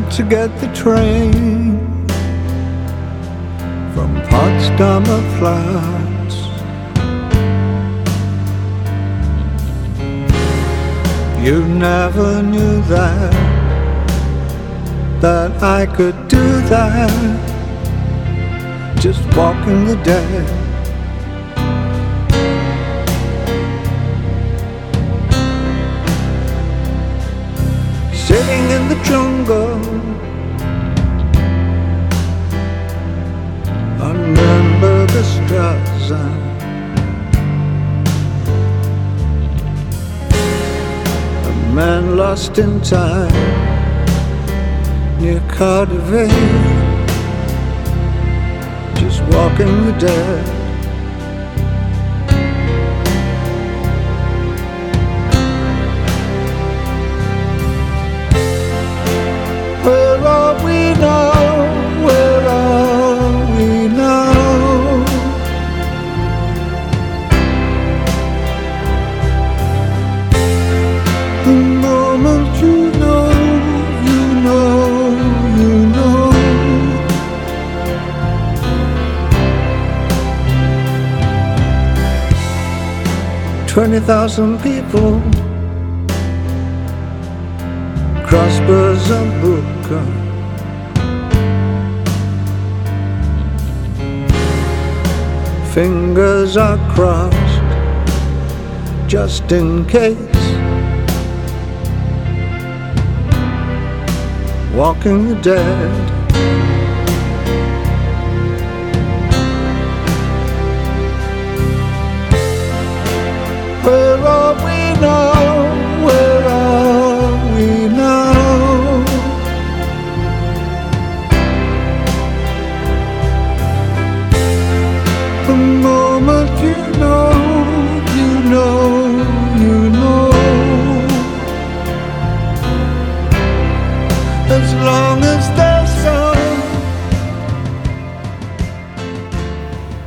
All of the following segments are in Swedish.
had to get the train from Potsdamer Platz. You never knew that that I could do that. Just walking the dead. Jungle on Nürnbergerstraße. A man lost in time near Cardiff, just walking the dead. 20,000 people. Crossbows and broken. Fingers are crossed just in case. Walking the dead.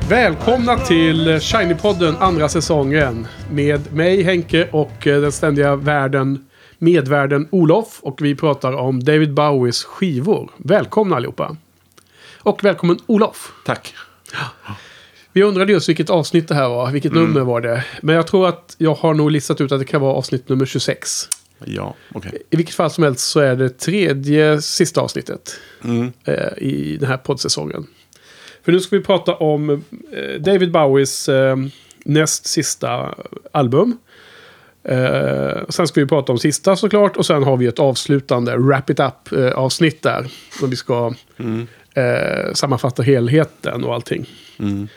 Välkomna till Shiny-podden andra säsongen. Med mig Henke och eh, den ständiga värden, medvärden Olof. Och vi pratar om David Bowies skivor. Välkomna allihopa. Och välkommen Olof. Tack. Vi undrade just vilket avsnitt det här var. Vilket nummer var det? Men jag tror att jag har nog listat ut att det kan vara avsnitt nummer 26. Ja, okej. I vilket fall som helst så är det tredje sista avsnittet Mm. eh, i den här poddsäsongen. För nu ska vi prata om eh, David Bowies eh, näst sista album. Eh, sen ska vi prata om sista såklart och sen har vi ett avslutande Wrap It Up eh, avsnitt där. Då vi ska eh, sammanfatta helheten och allting. Mm.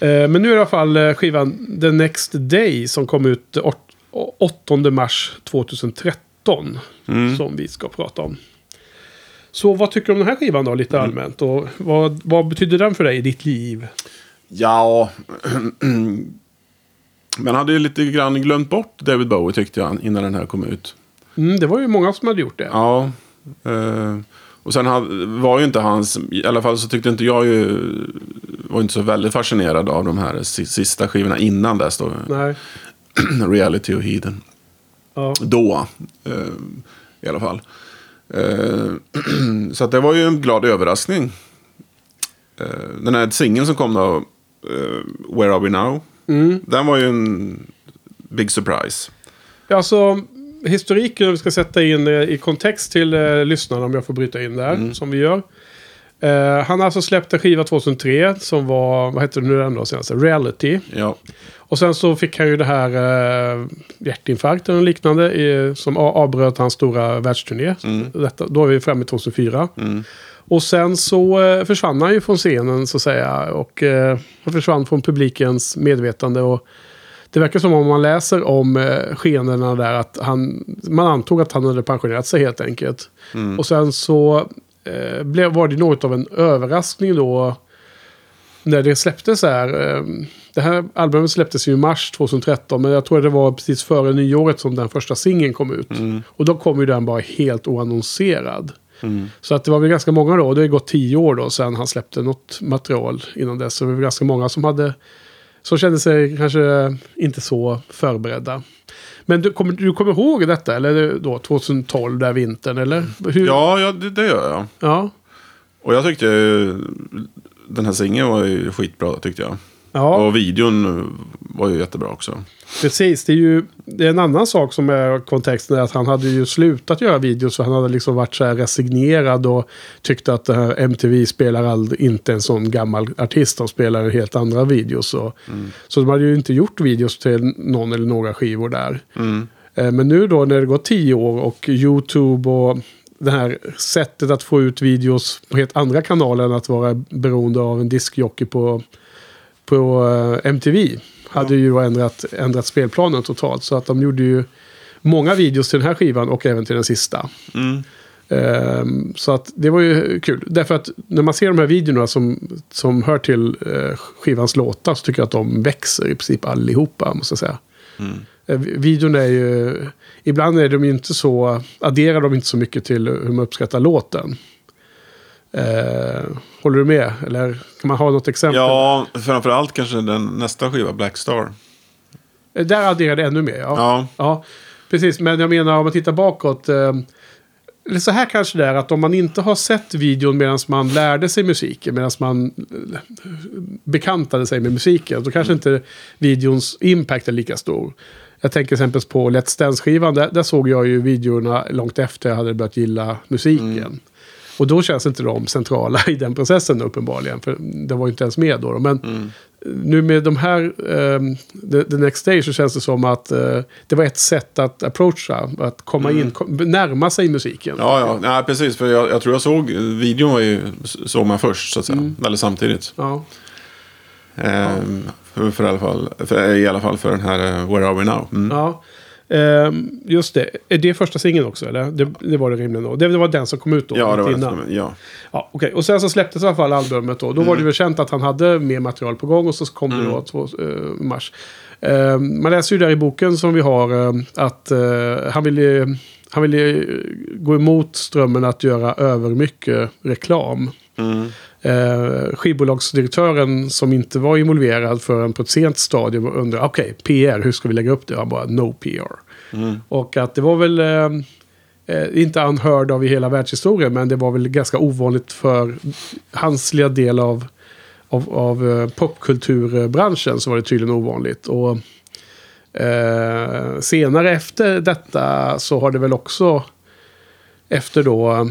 Eh, men nu är det i alla fall skivan The Next Day som kom ut åt- 8 mars 2013. Mm. Som vi ska prata om. Så vad tycker du om den här skivan då, lite allmänt? Och vad, vad betyder den för dig i ditt liv? Ja, men hade ju lite grann glömt bort David Bowie tyckte jag innan den här kom ut. Mm, det var ju många som hade gjort det. Ja. Eh, och sen var ju inte hans, i alla fall så tyckte inte jag ju, var inte så väldigt fascinerad av de här si- sista skivorna innan dess då. Nej. Reality och Heathen. Ja. Då, eh, i alla fall. Eh, så det var ju en glad överraskning. Eh, den här singeln som kom då, eh, Where Are We Now? Mm. Den var ju en big surprise. Alltså, historiken, om vi ska sätta in i kontext till eh, lyssnarna, om jag får bryta in där, som vi gör. Eh, han har alltså släppt en skiva 2003 som var, vad hette det nu den då senaste? Reality. Ja, Och sen så fick han ju det här eh, hjärtinfarkten och liknande i, som avbröt hans stora världsturné. Detta, då är vi framme i 2004. Och sen så eh, försvann han ju från scenen så att säga. Och eh, han försvann från publikens medvetande. Och det verkar som om man läser om eh, skenorna där att han, man antog att han hade pensionerat sig helt enkelt. Och sen så eh, blev, var det något av en överraskning då när det släpptes här. Det här albumet släpptes ju i mars 2013. Men jag tror det var precis före nyåret som den första singeln kom ut. Och då kom ju den bara helt oannonserad. Så att det var väl ganska många då. Det har gått tio år då sedan han släppte något material innan dess. Så det var ganska många som hade som kände sig kanske inte så förberedda. Men du kommer, du kommer ihåg detta, eller då 2012, där vintern, eller? Hur? Ja, ja det, det gör jag. Ja. Och jag tyckte ju, den här singeln var ju skitbra tyckte jag. Ja, Och videon var ju jättebra också. precis. Det är ju det är en annan sak som är kontexten. Är att han hade ju slutat göra videos. För han hade liksom varit så här resignerad och tyckte att här MTV spelar all, inte en sån gammal artist. De spelar helt andra videos. Och, Så de hade ju inte gjort videos till någon eller några skivor där. Mm. Eh, Men nu då när det går tio år och YouTube och det här sättet att få ut videos på helt andra kanaler än att vara beroende av en diskjockey på, på eh, MTV. Hade ju då ändrat, ändrat spelplanen totalt. Så att de gjorde ju många videos till den här skivan och även till den sista. Mm. Ehm, så att det var ju kul. Därför att när man ser de här videorna som, som hör till eh, skivans låtar så tycker jag att de växer i princip allihopa, måste jag säga. Mm. Eh, videorna är ju... Ibland är de ju inte så... Adderar de inte så mycket till hur man uppskattar låten. Eh, håller du med? Eller kan man ha något exempel? Ja, framförallt kanske den nästa skiva, Black Star. Eh, Där adderar det ännu mer, ja. Ja, Ja, precis. Men jag menar om man tittar bakåt. Eh, eller så här kanske det är att om man inte har sett videon medan man lärde sig musiken, medan man eh, bekantade sig med musiken, då kanske inte videons impact är lika stor. Jag tänker exempel på Let's Dance-skivan, där, där såg jag ju videorna långt efter jag hade börjat gilla musiken. Och då känns inte de centrala i den processen uppenbarligen, för det var ju inte ens med då. Men nu med de här, ehm, the, the Next Day, så känns det som att eh, det var ett sätt att approacha, att komma in, kom, närma sig musiken. ja, ja. Nej, precis. För jag, jag tror jag såg, videon var ju, såg man först så att säga. Eller samtidigt. Ja. Ehm, för, för i, alla fall, för, I alla fall för den här eh, Where Are We Now. Mm. Ja. Ehm, just det. Är det första singeln också? Eller? Det, det var det rimligen då. Det var den som kom ut då? Ja, det var det. Ja. Ja, okej. Och sen så släpptes i alla fall albumet då. Då var det väl känt att han hade mer material på gång och så kom det då två, eh, mars. Eh, man läser ju där i boken som vi har eh, att eh, han ville han ville gå emot strömmen att göra över mycket reklam. Mm. Eh, skivbolagsdirektören som inte var involverad förrän på ett sent stadium undrade okej, PR, hur ska vi lägga upp det? Han bara no PR. Mm. Och att det var väl eh, eh, inte unheard av i hela världshistorien, men det var väl ganska ovanligt för hans lilla del av, av, av eh, popkulturbranschen så var det tydligen ovanligt. Och eh, senare efter detta så har det väl också efter då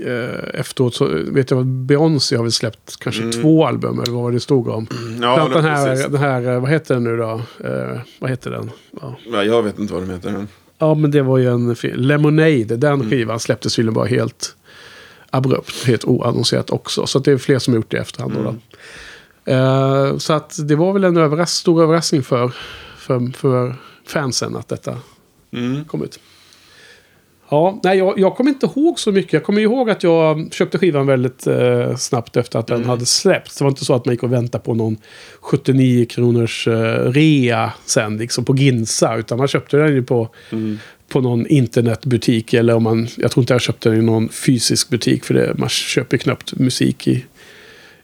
eh, efteråt så vet jag att Beyoncé har väl släppt kanske två album eller vad det stod om. Mm. Ja, den, här, den här, vad heter den nu då? Eh, vad heter den? Ja. Ja, jag vet inte vad de heter. Ja, men det var ju en Lemonade. Den skivan släpptes tydligen bara helt abrupt. Helt oannonserat också. Så det är fler som har gjort det i efterhand. Då. Eh, så att det var väl en överras- stor överraskning för, för, för fansen att detta Mm. kom ut. Ja, nej, jag, jag kommer inte ihåg så mycket. Jag kommer ihåg att jag köpte skivan väldigt eh, snabbt efter att den hade släppts. Det var inte så att man gick och väntade på någon 79 kronors eh, rea sen, liksom på Ginsa. Utan man köpte den ju på, på någon internetbutik. Eller om man, jag tror inte jag köpte den i någon fysisk butik. För det, man köper knappt musik i,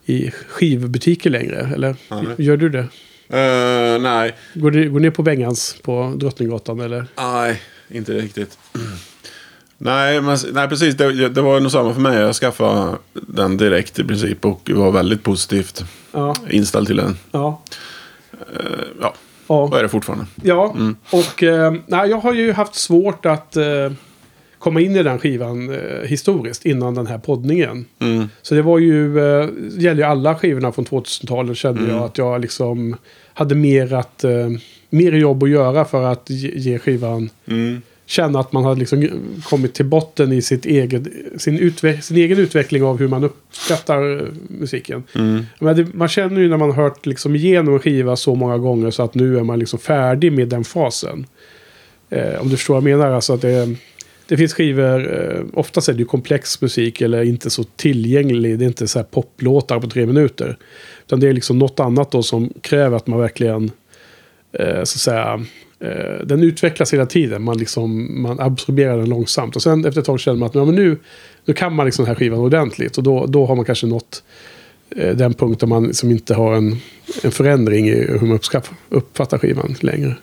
i skivbutiker längre. Eller Nej. gör du det? Eh, nej. Går du går ner på Bengans på Drottninggatan eller? nej, inte riktigt. Nej, men, nej, precis. Det, det var nog samma för mig. Jag skaffade den direkt i princip och var väldigt positivt Ja. inställd till den. Ja. Ja, ja. och är det fortfarande. Ja, och eh, nej, jag har ju haft svårt att eh, komma in i den skivan eh, historiskt innan den här poddningen. Mm. Så det var ju, eh, gäller ju alla skivorna från 2000-talet kände jag att jag liksom hade mer, att, eh, mer jobb att göra för att ge, ge skivan Mm. Känna att man hade liksom kommit till botten i sitt eget, sin, utve sin egen utveckling av hur man uppskattar eh, musiken. Mm. Men det, man känner ju när man har hört liksom igenom en skiva så många gånger så att nu är man liksom färdig med den fasen. Eh, om du förstår vad jag menar. Alltså att det, det finns skivor, eh, oftast är det ju komplex musik eller inte så tillgänglig. Det är inte så här poplåtar på tre minuter. Utan det är liksom något annat då som kräver att man verkligen, eh, så att säga, eh, den utvecklas hela tiden. Man, liksom, man absorberar den långsamt. Och sen efter ett tag känner man att ja, men nu, nu kan man liksom den här skivan ordentligt. Och då, då har man kanske nått eh, den punkt där man som inte har en, en förändring i hur man uppskaff, uppfattar skivan längre.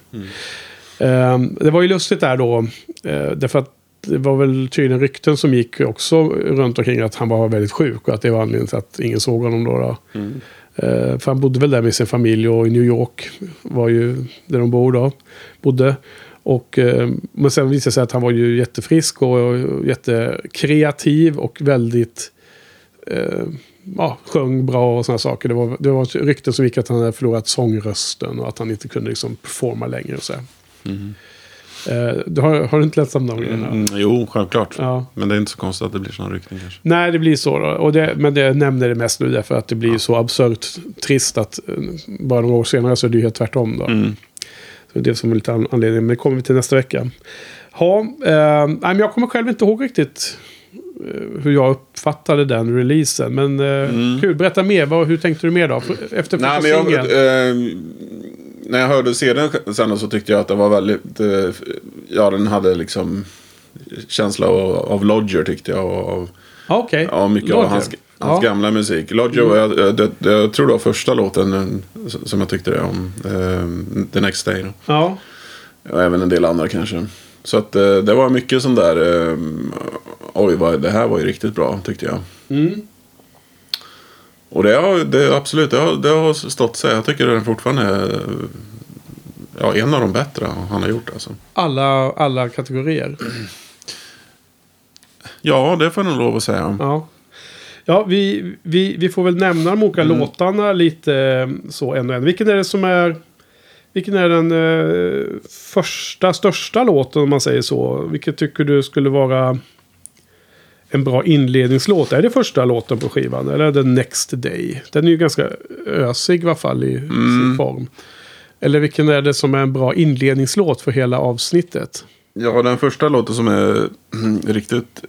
Eh, det var ju lustigt där då. Eh, därför att det var väl tydligen rykten som gick också runt omkring att han var väldigt sjuk och att det var anledningen till att ingen såg honom då. då. Eh, Eh, för han bodde väl där med sin familj och i New York var ju där de bor då. Bodde. Och, eh, men sen visade det sig att han var ju jättefrisk och, och jättekreativ och väldigt eh, ja, sjöng bra och sådana saker. Det var, det var rykten som gick att han hade förlorat sångrösten och att han inte kunde liksom performa längre. Och så. Mm. Eh, du har, har du inte läst om de grejerna? Mm, jo, självklart. Ja. Men det är inte så konstigt att det blir sådana rykten kanske. Nej, det blir så. Då. Och det, men det nämner det mest nu därför att det blir så absurt trist att eh, bara några år senare så är det ju helt tvärtom. Då. Mm. Så det är som är lite an- anledning. Men det kommer vi till nästa vecka. Ha, eh, nej, men jag kommer själv inte ihåg riktigt eh, hur jag uppfattade den releasen. Men eh, kul, berätta mer. Vad, hur tänkte du mer då? Efter Mm. Nej, första men jag, singeln? eh, när jag hörde serien sen så tyckte jag att det var väldigt... Eh, ja, den hade liksom känsla av, av Lodger tyckte jag. Och av, Ja, okej. ja, mycket Lodger. av hans, hans Ja. gamla musik. Lodger var, jag, jag, det, jag tror det var första låten eh, som jag tyckte det om. Eh, The Next Day. Då. Ja. Och även en del andra kanske. Så att eh, det var mycket sån där... Eh, oj, vad, det här var ju riktigt bra tyckte jag. Mm. Och det har, det, absolut, det har, det har stått sig. Jag tycker den fortfarande är ja, en av de bättre han har gjort. Alltså. Alla, alla kategorier. Ja, det får jag nog lov att säga. Ja. Ja, vi, vi, vi får väl nämna de olika Mm. låtarna lite eh, så en och en. Vilken är det som är... Vilken är den eh, första, största låten om man säger så? Vilken tycker du skulle vara en bra inledningslåt? Är det första låten på skivan? Eller är det Next Day? Den är ju ganska ösig i alla fall i Mm. sin form. Eller vilken är det som är en bra inledningslåt för hela avsnittet? Ja, den första låten som är riktigt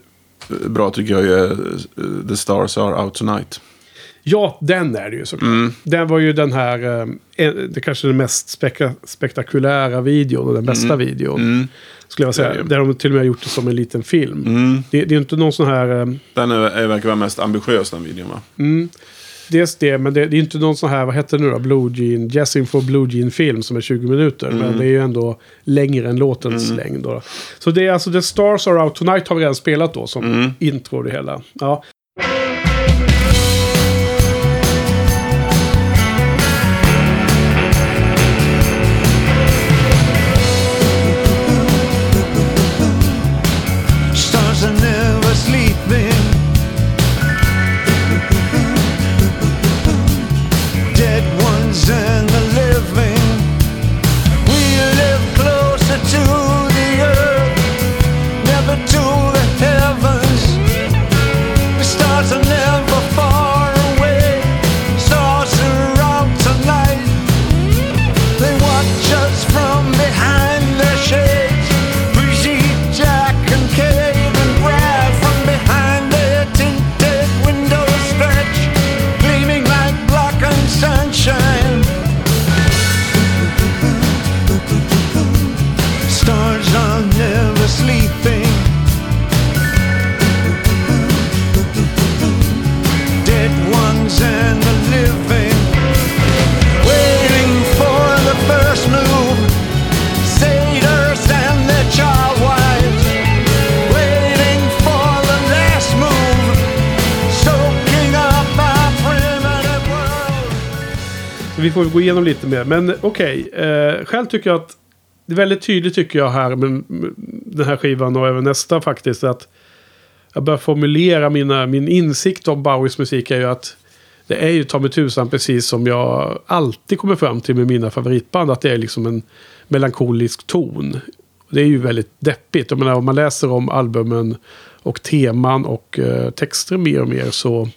bra tycker jag är eh, The Stars Are Out Tonight. Ja, den är det ju såklart. Mm. Den var ju den här, eh, det kanske den mest speka- spektakulära videon och den bästa videon. Mm. Skulle jag säga. Där de till och med har gjort det som en liten film. Mm. Det, det är inte någon sån här, eh, Den är, verkar vara mest ambitiös den videon va? mm, dels det, men det, det är inte någon sån här, vad heter det nu då, Blue Jean, Jessin for Blue Jean film som är 20 minuter. Mm. Men det är ju ändå längre än låtens längd då. Så det är alltså The Stars Are Out Tonight har vi redan spelat då som Mm. intro det hela. Ja. Vi får gå igenom lite mer. Men okej, eh, själv tycker jag att det är väldigt tydligt tycker jag här med, med den här skivan och även nästa faktiskt. Att jag börjar formulera mina, min insikt om Bowies musik är ju att det är ju ta mig tusan precis som jag alltid kommer fram till med mina favoritband. Att det är liksom en melankolisk ton. Det är ju väldigt deppigt. Jag menar, om man läser om albumen och teman och eh, texter mer och mer så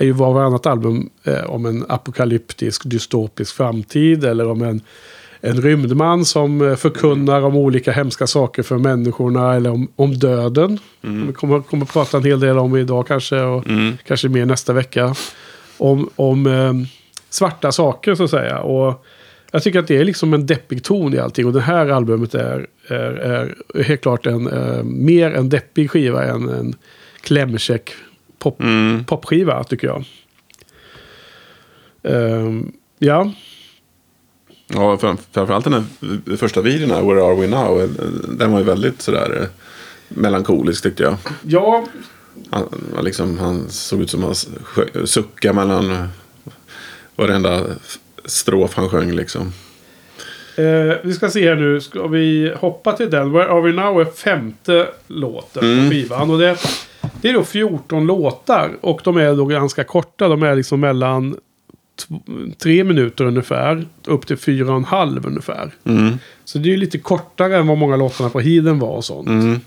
är ju var och varannat album eh, om en apokalyptisk dystopisk framtid eller om en, en rymdman som eh, förkunnar om olika hemska saker för människorna eller om, om döden. Vi kommer, kommer att prata en hel del om idag kanske och kanske mer nästa vecka. Om, om eh, svarta saker så att säga. Och jag tycker att det är liksom en deppig ton i allting. Och det här albumet är, är, är helt klart en eh, mer en deppig skiva än en klämkäck pop, popskiva tycker jag. Ehm, ja, Ja, fram- framförallt den här första videon här, Where Are We Now. eh, Den var ju väldigt sådär eh, melankolisk tyckte jag. ja Han, liksom, han såg ut som han suckade mellan varenda strof han sjöng liksom. Eh, vi ska se här nu. Ska vi hoppa till den? Where Are We Now är femte låten på skivan. Och det, det är då 14 låtar. Och de är då ganska korta. De är liksom mellan tre minuter ungefär. Upp till fyra och en halv ungefär. Mm. Så det är ju lite kortare än vad många låtarna på Hiden var och sånt. Mm.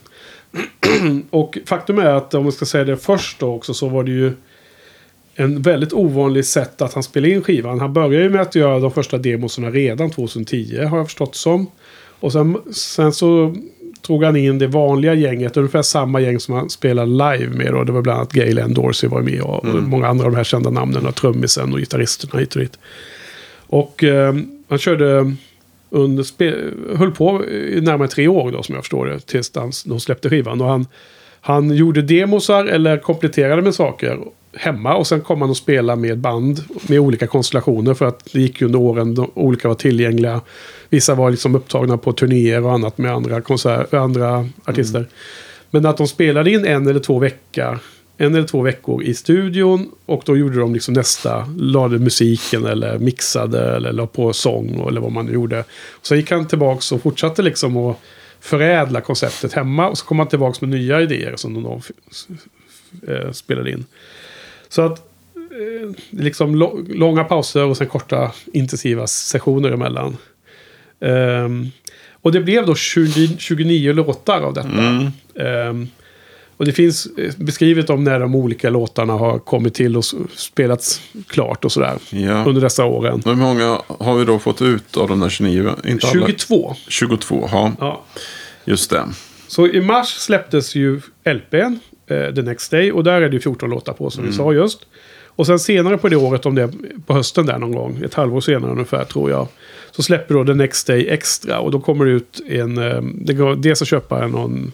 Och faktum är att om man ska säga det först då också så var det ju en väldigt ovanlig sätt att han spelade in skivan. Han började ju med att göra de första demosarna redan 2010 har jag förstått som. Och sen, sen så tog han in det vanliga gänget, ungefär samma gäng som han spelade live med. Och det var bland annat Galen Dorsey var med och, och många andra av de här kända namnen. Och trummisen och gitarristerna hit och dit. Och eh, han körde under spe- höll på i närmare tre år då som jag förstår det. Tills de släppte skivan. Och han, han gjorde demosar eller kompletterade med saker hemma. Och sen kom han och spelade med band med olika konstellationer. För att det gick under åren olika var tillgängliga. Vissa var liksom upptagna på turnéer och annat med andra, konsert, andra artister. Men att de spelade in en eller två veckor en eller två veckor i studion och då gjorde de liksom nästa, lade musiken eller mixade eller la på sång eller vad man nu gjorde. Och sen gick han tillbaka och fortsatte liksom att förädla konceptet hemma och så kom han tillbaka med nya idéer som de eh, spelade in. Så att eh, liksom långa pauser och sen korta intensiva sessioner emellan. Ehm, och det blev då 20, 29 låtar av detta. Ehm, och det finns eh, beskrivet om när de olika låtarna har kommit till och spelats klart och sådär. Ja. Under dessa åren. Hur många har vi då fått ut av de där 29? Inte alla. 22. 22, ja. Just det. Så i mars släpptes ju LPn, The Next Day. Och där är det ju 14 låtar på som vi sa just. Och sen senare på det året, om det är på hösten där någon gång, ett halvår senare ungefär tror jag. Så släpper då The Next Day Extra. Och då kommer det ut en, eh, det går dels att köpa någon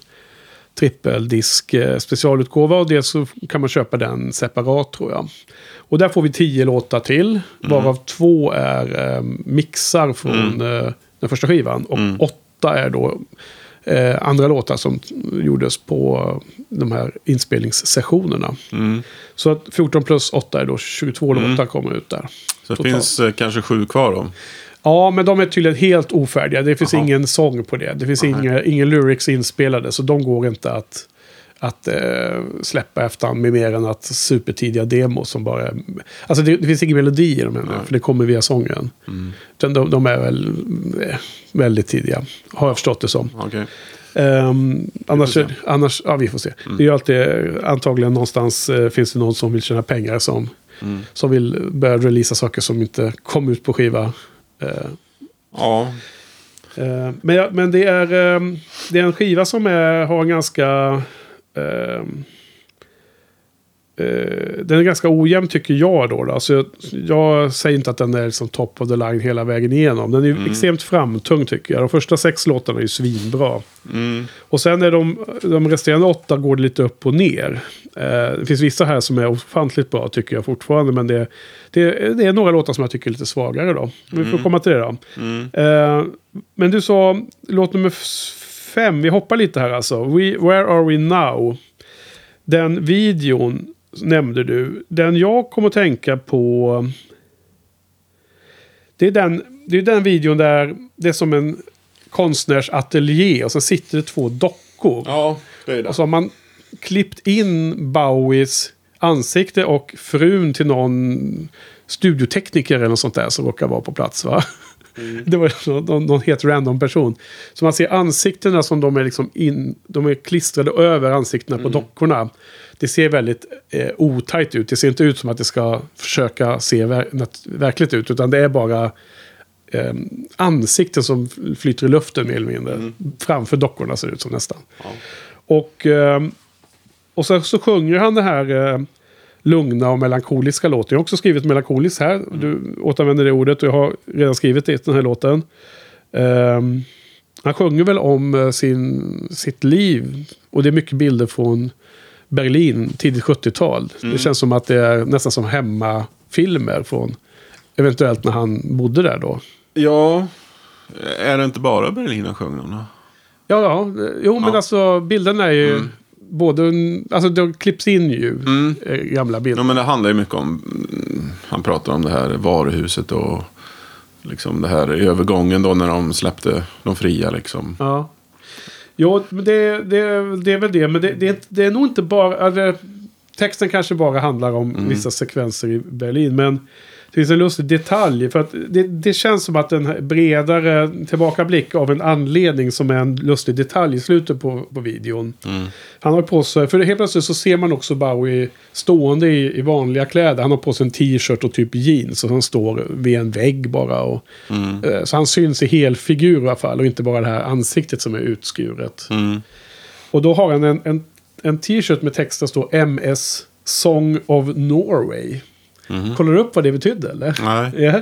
trippeldisk eh, specialutgåva och dels så kan man köpa den separat tror jag. Och där får vi tio låtar till, varav två är eh, mixar från eh, den första skivan. Och åtta är då eh, andra låtar som gjordes på de här inspelningssessionerna. Så att 14 plus 8 är då 22 låtar kommer ut där. Så det finns eh, kanske sju kvar då. Ja, men de är tydligen helt ofärdiga. Det finns Jaha. ingen sång på det. Det finns inga, ingen lyrics inspelade, så de går inte att, att eh, släppa efter med mer än att supertidiga demos som bara är... Alltså det, det finns ingen melodi i dem ännu, för det kommer via sången. Utan de, de är väl eh, väldigt tidiga, har jag förstått det som. Okej. Ehm, annars, annars, ja vi får se. Det är ju alltid, antagligen någonstans eh, finns det någon som vill tjäna pengar som, som vill börja releasa saker som inte kom ut på skiva. Eh, Ja. Eh, men, men det, är, eh, det är en skiva som är, har en ganska... Eh, eh, den är ganska ojämn tycker jag då. då. Alltså jag, jag säger inte att den är liksom top of the line hela vägen igenom. Den är ju extremt framtung tycker jag. De första sex låtarna är ju svinbra. Mm. Och sen är de, de resterande åtta går lite upp och ner. Eh, det finns vissa här som är ofantligt bra tycker jag fortfarande. Men det, det, det är några låtar som jag tycker är lite svagare då. Vi får komma till det då. Eh, men du sa låt nummer fem. Vi hoppar lite här alltså. We, Where are we now? Den videon nämnde du. Den jag kommer att tänka på. Det är den, det är den videon där det är som en konstnärsateljé och så sitter det två dockor. Ja, det är det. Och så har man klippt in Bowies ansikte och frun till någon studiotekniker eller något sånt där som råkar vara på plats. va? Det var någon, någon helt random person. Så man ser ansiktena som de är, liksom in, de är klistrade över ansiktena på dockorna. Det ser väldigt eh, otajt ut. Det ser inte ut som att det ska försöka se ver- verkligt ut. Utan det är bara eh, ansikten som flyter i luften mer eller mindre. Framför dockorna ser det ut som nästan. Och, eh, och så, så sjunger han det här eh, lugna och melankoliska låten. Jag har också skrivit melankoliskt här. Du återanvänder det ordet och jag har redan skrivit det den här låten. Ehm, han sjunger väl om eh, sin, sitt liv. Och det är mycket bilder från Berlin, tidigt 70-tal. Det känns som att det är nästan som hemmafilmer från Eventuellt när han bodde där då. Ja, är det inte bara Berlin han sjunger om då? Ja, ja. Jo, men Ja. alltså bilderna är ju både... Alltså det klipps in ju Mm. eh, gamla bilder. Ja, men det handlar ju mycket om... mm, Han pratar om det här varuhuset och liksom det här övergången då när de släppte de fria liksom. Ja. Jo, men det, det, det är väl det. Men det, det, det är nog inte bara... Alltså, texten kanske bara handlar om Mm. vissa sekvenser i Berlin. Men det finns en lustig detalj. För att det, det känns som att en bredare tillbakablick av en anledning som är en lustig detalj i slutet på, på videon. Mm. Han har på sig, för helt plötsligt så ser man också Bowie stående i, i vanliga kläder. Han har på sig en t-shirt och typ jeans. Och han står vid en vägg bara. Och, Mm. eh, Så han syns i hel figur i alla fall. Och inte bara det här ansiktet som är utskuret. Mm. Och då har han en, en, en t-shirt med texten står MS Song of Norway. Kollar du upp vad det betydde eller? Nej. Ja,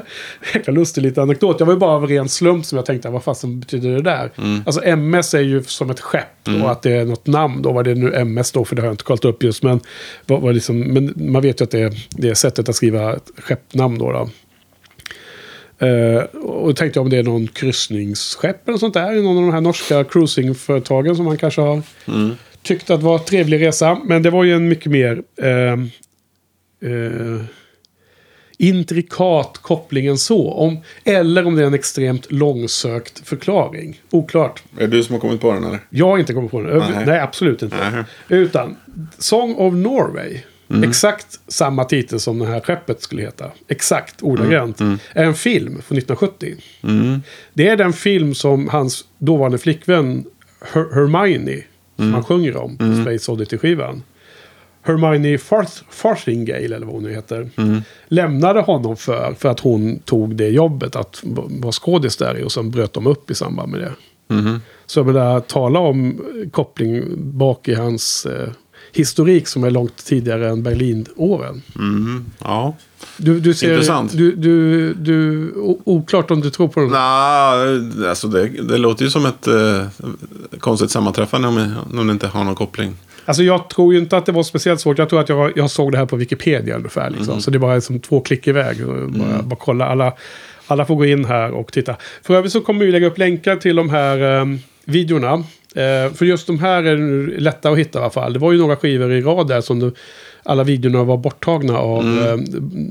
jäkla lustig liten anekdot. Jag var ju bara av ren slump som jag tänkte, vad fasen betyder det där? Mm. Alltså MS är ju som ett skepp och att det är något namn då. Vad det nu MS då, för det har jag inte kollat upp just. Men, vad, vad liksom, men man vet ju att det är, det är sättet att skriva ett skeppnamn då. då. Eh, och då tänkte jag om det är någon kryssningsskepp eller sånt där. Någon av de här norska cruisingföretagen som man kanske har tyckt att var en trevlig resa. Men det var ju en mycket mer eh, eh, intrikat koppling än så. Om, eller om det är en extremt långsökt förklaring. Oklart. Är det du som har kommit på den eller? Jag har inte kommit på den. Nej. Nej, absolut inte. Nej. Utan Song of Norway. Exakt samma titel som det här skeppet skulle heta. Exakt ordagrant. Är en film från 1970. Det är den film som hans dåvarande flickvän Her- Hermione, som han sjunger om, på Space Oddity-skivan. Hermione Farth- Farthingale, eller vad hon nu heter, lämnade honom för, för att hon tog det jobbet att vara skådis där och sen bröt de upp i samband med det. Så jag menar, tala om koppling bak i hans eh, historik som är långt tidigare än Berlinåren. Mm. Ja. Du, du ser, Intressant. Du, du, du, oklart om du tror på den. Nej, alltså det, det låter ju som ett eh, konstigt sammanträffande om, om det inte har någon koppling. Alltså jag tror ju inte att det var speciellt svårt. Jag tror att jag, jag såg det här på Wikipedia ungefär. Liksom. Så det var som två klick iväg. Och Bara, bara kolla. Alla, alla får gå in här och titta. För övrigt så kommer vi lägga upp länkar till de här eh, videorna. Eh, för just de här är lätta att hitta i alla fall. Det var ju några skivor i rad där som du, alla videorna var borttagna av eh,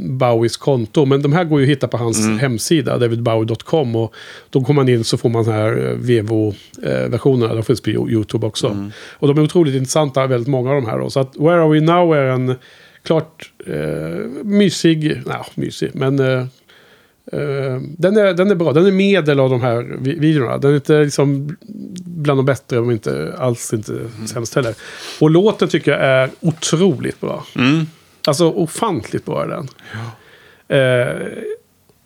Bowies konto. Men de här går ju att hitta på hans hemsida, davidbowie.com. Och då kommer man in så får man den här eh, Vevo-versionerna. De finns på YouTube också. Och de är otroligt intressanta, väldigt många av de här. Då. Så att Where Are We Now är en klart eh, mysig, nej mysig, men eh, eh, den, är, den är bra. Den är medel av de här vi- videorna. Den är inte liksom bland de bättre, men inte alls inte sämst heller. Och låten tycker jag är otroligt bra. Mm. Alltså ofantligt bra är den. Eh,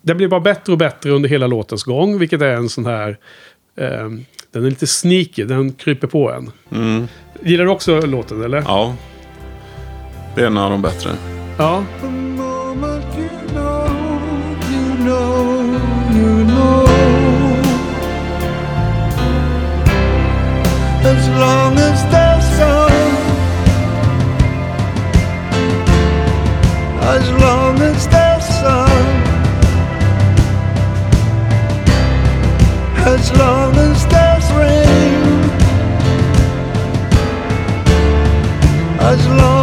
den blir bara bättre och bättre under hela låtens gång, vilket är en sån här... Eh, den är lite sneaky, den kryper på en. Mm. Gillar du också låten, eller? Ja. Det är en av de bättre. Ja. As long as there's sun, as long as there's rain, as long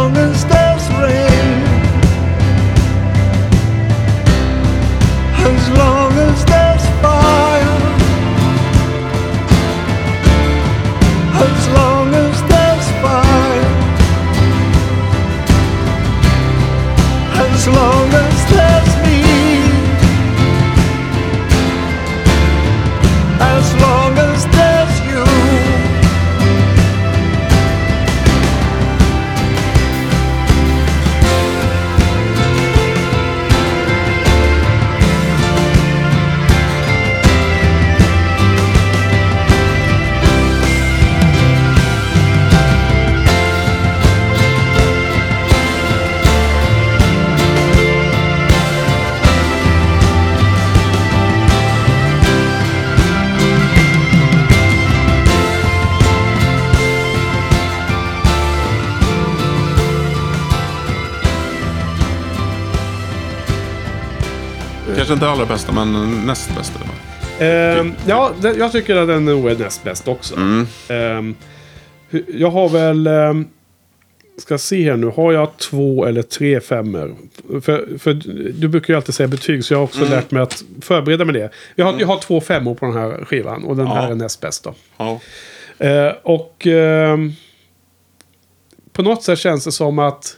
kanske inte allra bästa, men näst bästa. Ehm, ja, det, jag tycker att den nog är näst bäst också. Mm. Ehm, jag har väl... ehm, ska se här nu. Har jag två eller tre femmor? För, för du brukar ju alltid säga betyg, så jag har också Mm. lärt mig att förbereda mig det. Jag har, jag har två femmor på den här skivan och den Ja. här är näst bäst då. Ja. Eh, och ehm, på något sätt känns det som att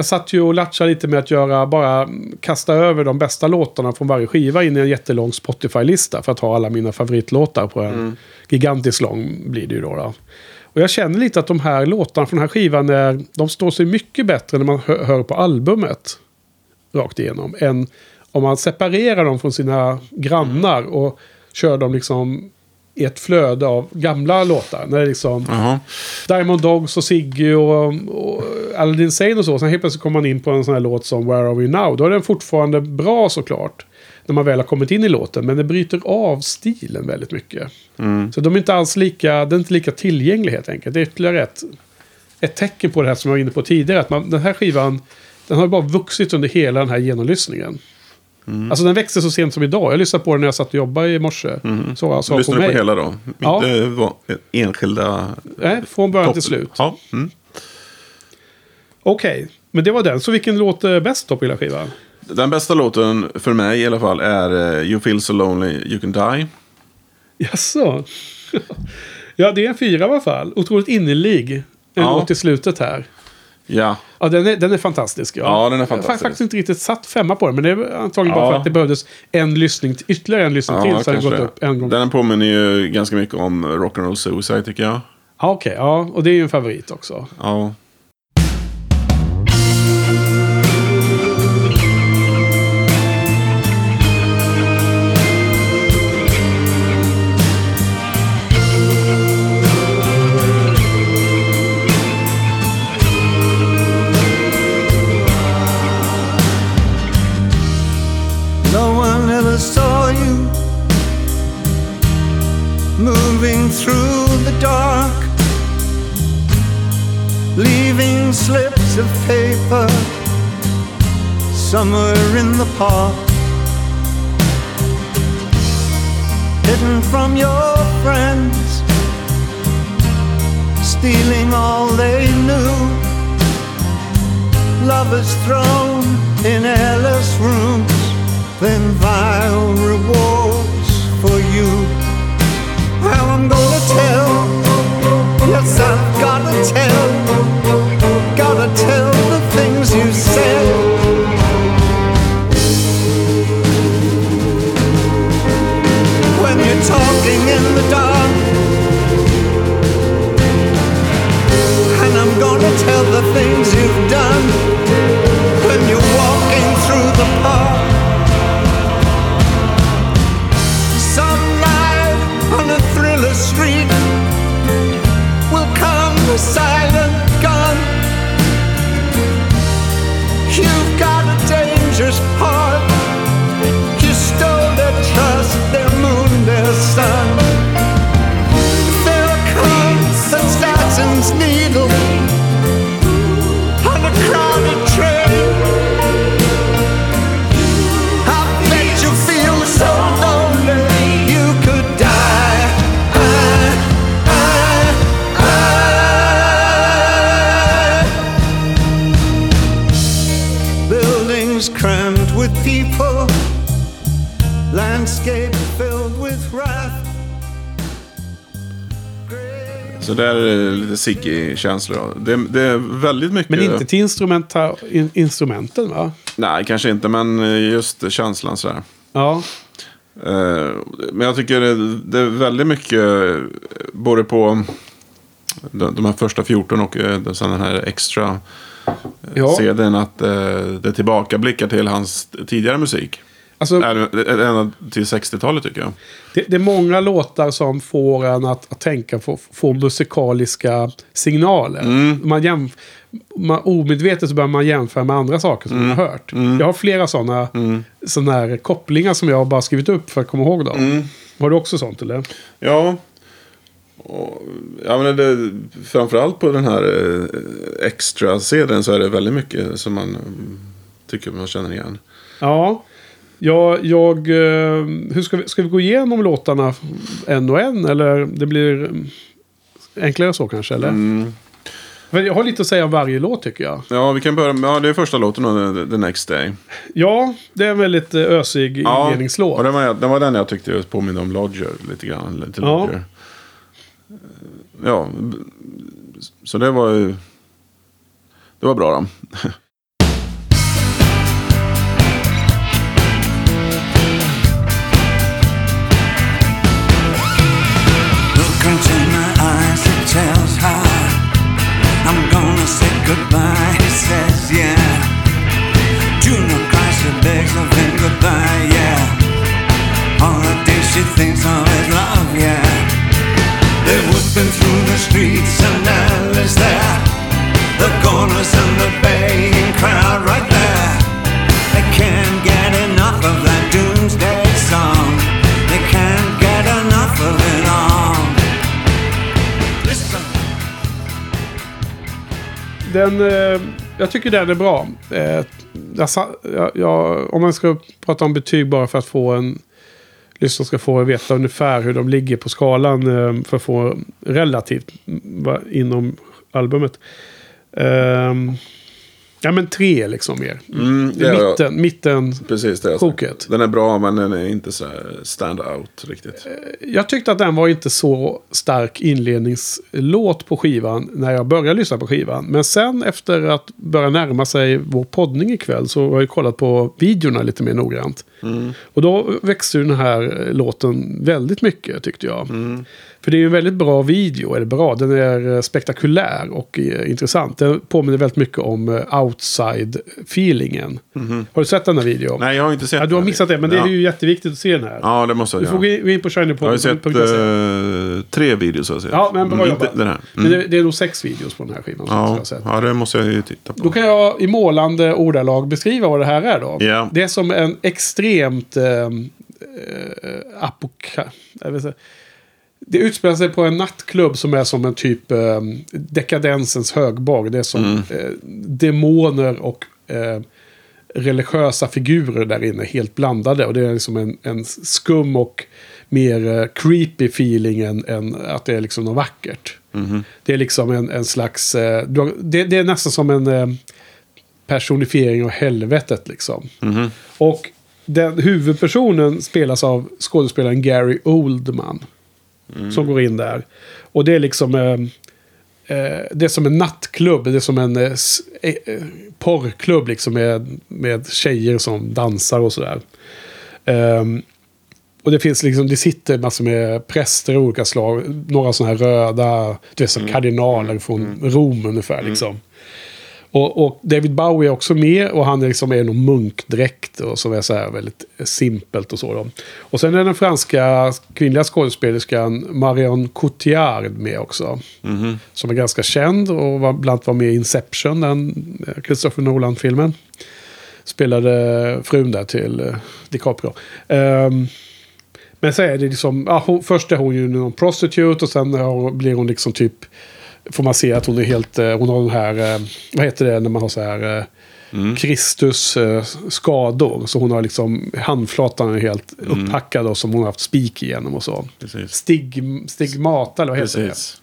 jag satt ju och latchade lite med att göra, bara kasta över de bästa låtarna från varje skiva in i en jättelång Spotify-lista för att ha alla mina favoritlåtar på en gigantiskt lång blir det ju då, då. Och jag känner lite att de här låtarna från den här skivan är, de står sig mycket bättre när man hör, hör på albumet rakt igenom än om man separerar dem från sina grannar och kör dem liksom ett flöde av gamla låtar. När det är liksom Jaha. Diamond Dogs och Ziggy och, och Aladdin Sane och så. Sen helt plötsligt kommer man in på en sån här låt som Where Are We Now. Då är den fortfarande bra såklart. När man väl har kommit in i låten. Men det bryter av stilen väldigt mycket. Så de är inte alls lika, det är inte lika tillgänglig helt enkelt. Det är ytterligare ett, ett tecken på det här som jag var inne på tidigare. Att man, den här skivan, den har bara vuxit under hela den här genomlyssningen. Alltså den växte så sent som idag. Jag lyssnade på den när jag satt och jobbade i morse. Så jag sa på mig. på hela då? Ja. Inte va- enskilda... Nej, från början till topp- slut. Ja. Mm. Okej, men det var den. Så vilken låt är bäst då på hela skivan? Den bästa låten för mig i alla fall är eh, You feel so lonely you can die. Jaså? ja, det är en fyra i alla fall. Otroligt innerlig. En Ja. låt i slutet här. Ja, Ja, den är, den är fantastisk. Ja. Ja, den är Jag har fantastisk. faktiskt inte riktigt satt femma på den, men det är antagligen bara Ja. för att det behövdes en lyssning, ytterligare en lyssning till. Så det gått upp en gång. Den påminner ju ganska mycket om Rock'n'Roll Suicide tycker jag. Ja, okej. ja, och det är ju en favorit också. Ja. Leaving slips of paper somewhere in the park. Hidden from your friends, stealing all they knew lovers thrown in airless rooms, then vile rewards for you. Well, I'm gonna tell, yes, I've gotta tell, gotta tell the things you said. When you're talking in the dark, and I'm gonna tell the things you've done when you're walking through the park. suicide Så där är det lite Ziggy-känslor. Det, det är väldigt mycket... Men inte till instrumenta, in, instrumenten va? Nej, kanske inte, men just känslan sådär. Ja. Eh, Men jag tycker det- är väldigt mycket, eh, både på de, de här första 14 och eh, sen den här extra ja. CDn, att eh, det tillbakablickar till hans tidigare musik. Alltså, Eller ända till 60-talet tycker jag. det, det är många låtar som får en att, att tänka på få musikaliska signaler. Man jämf- man, omedvetet så börjar man jämföra med andra saker som man har hört. Jag har flera sådana såna här kopplingar som jag har bara skrivit upp för att komma ihåg dem. Har du också sånt eller? Ja. Och, ja men det, framförallt på den här eh, extra CDn så är det väldigt mycket som man mm, tycker man känner igen. Ja. Ja, jag... eh, Hur ska vi, ska vi gå igenom låtarna en och en? Eller det blir enklare så kanske? Eller? Mm. Men Jag har lite att säga om varje låt tycker jag. Ja, vi kan börja med, ja det är första låten då, The, Next Day. Ja, det är en väldigt eh, ösig Ja, inledningslåt. och den var, den var den jag tyckte påminner om Lodger lite grann. Lite Ja. Lodger. Ja, så det var ju... Det var bra då. I'm gonna say goodbye. He says, yeah. Juno cries, she begs of him goodbye, yeah. All the days she thinks of his love, yeah. They're whipping through the streets and Alice there. The corners and the baying crowd right there. They can't get enough of that doomsday Den, eh, jag tycker den är bra. Eh, jag, jag, om man ska prata om betyg bara för att få en... lyssnare ska få veta ungefär hur de ligger på skalan eh, för att få relativt va, inom albumet. Ehm, Ja men tre liksom mer. Mm, det mitten, mitten. Precis det. jag Sjoket. Den är bra men den är inte så här stand out riktigt. Jag tyckte att den var inte så stark inledningslåt på skivan när jag började lyssna på skivan. Men sen efter att börja närma sig vår poddning ikväll så har jag kollat på videorna lite mer noggrant. Och då växte ju den här eh, låten väldigt mycket tyckte jag. För det är ju en väldigt bra video, eller bra, den är eh, spektakulär och eh, intressant. Den påminner väldigt mycket om eh, outside-feelingen. Har du sett den här videon? Nej, jag har inte sett Ja, du har den. missat det, men det är ju jätteviktigt att se den här. Ja, det måste jag Du får gå in på Jag har sett shiny.se. eh, tre videos. Har jag sett. Ja, men bra Mm, jobbat. Den här. Men Mm. det, det är nog sex videos på den här skivan jag Ja, har sett. ja, det måste jag ju titta på. Då kan jag i målande ordalag beskriva vad det här är då. Ja. Det är som en extremt eh, apoka... Jag vet inte. Det utspelar sig på en nattklubb som är som en typ eh, dekadensens högborg. Det är som Mm. eh, demoner och eh, religiösa figurer där inne helt blandade. Och det är liksom en, en skum och mer eh, creepy feeling än, än att det är liksom något vackert. Det är liksom en, en slags... Eh, har, det, det är nästan som en eh, personifiering av helvetet liksom. Och den huvudpersonen spelas av skådespelaren Gary Oldman. Som går in där. Och det är liksom... Eh, eh, det är som en nattklubb. Det är som en eh, eh, porrklubb liksom med, med tjejer som dansar och sådär. Ehm, och det finns liksom, det sitter massor med präster av olika slag. Några sådana här röda, det är som kardinaler från Rom ungefär liksom. Och, och David Bowie är också med och han är liksom är någon munkdräkt och som är så här väldigt simpelt och så. Då. Och sen är den franska kvinnliga skådespelerskan Marion Cotillard med också. Som är ganska känd och var, bland annat var med i Inception, den eh, Christopher Nolan-filmen. Spelade frun där till eh, DiCaprio. Ehm, men så är det liksom, ja, hon, först är hon ju någon prostitute och sen blir hon liksom typ, får man se att hon är helt, eh, hon har den här, eh, vad heter det när man har så här, eh, Kristus eh, skador. Så hon har liksom, handflatan är helt upphackad och som hon har haft spik igenom och så. Precis. Stig, stigmata eller vad heter det? Precis.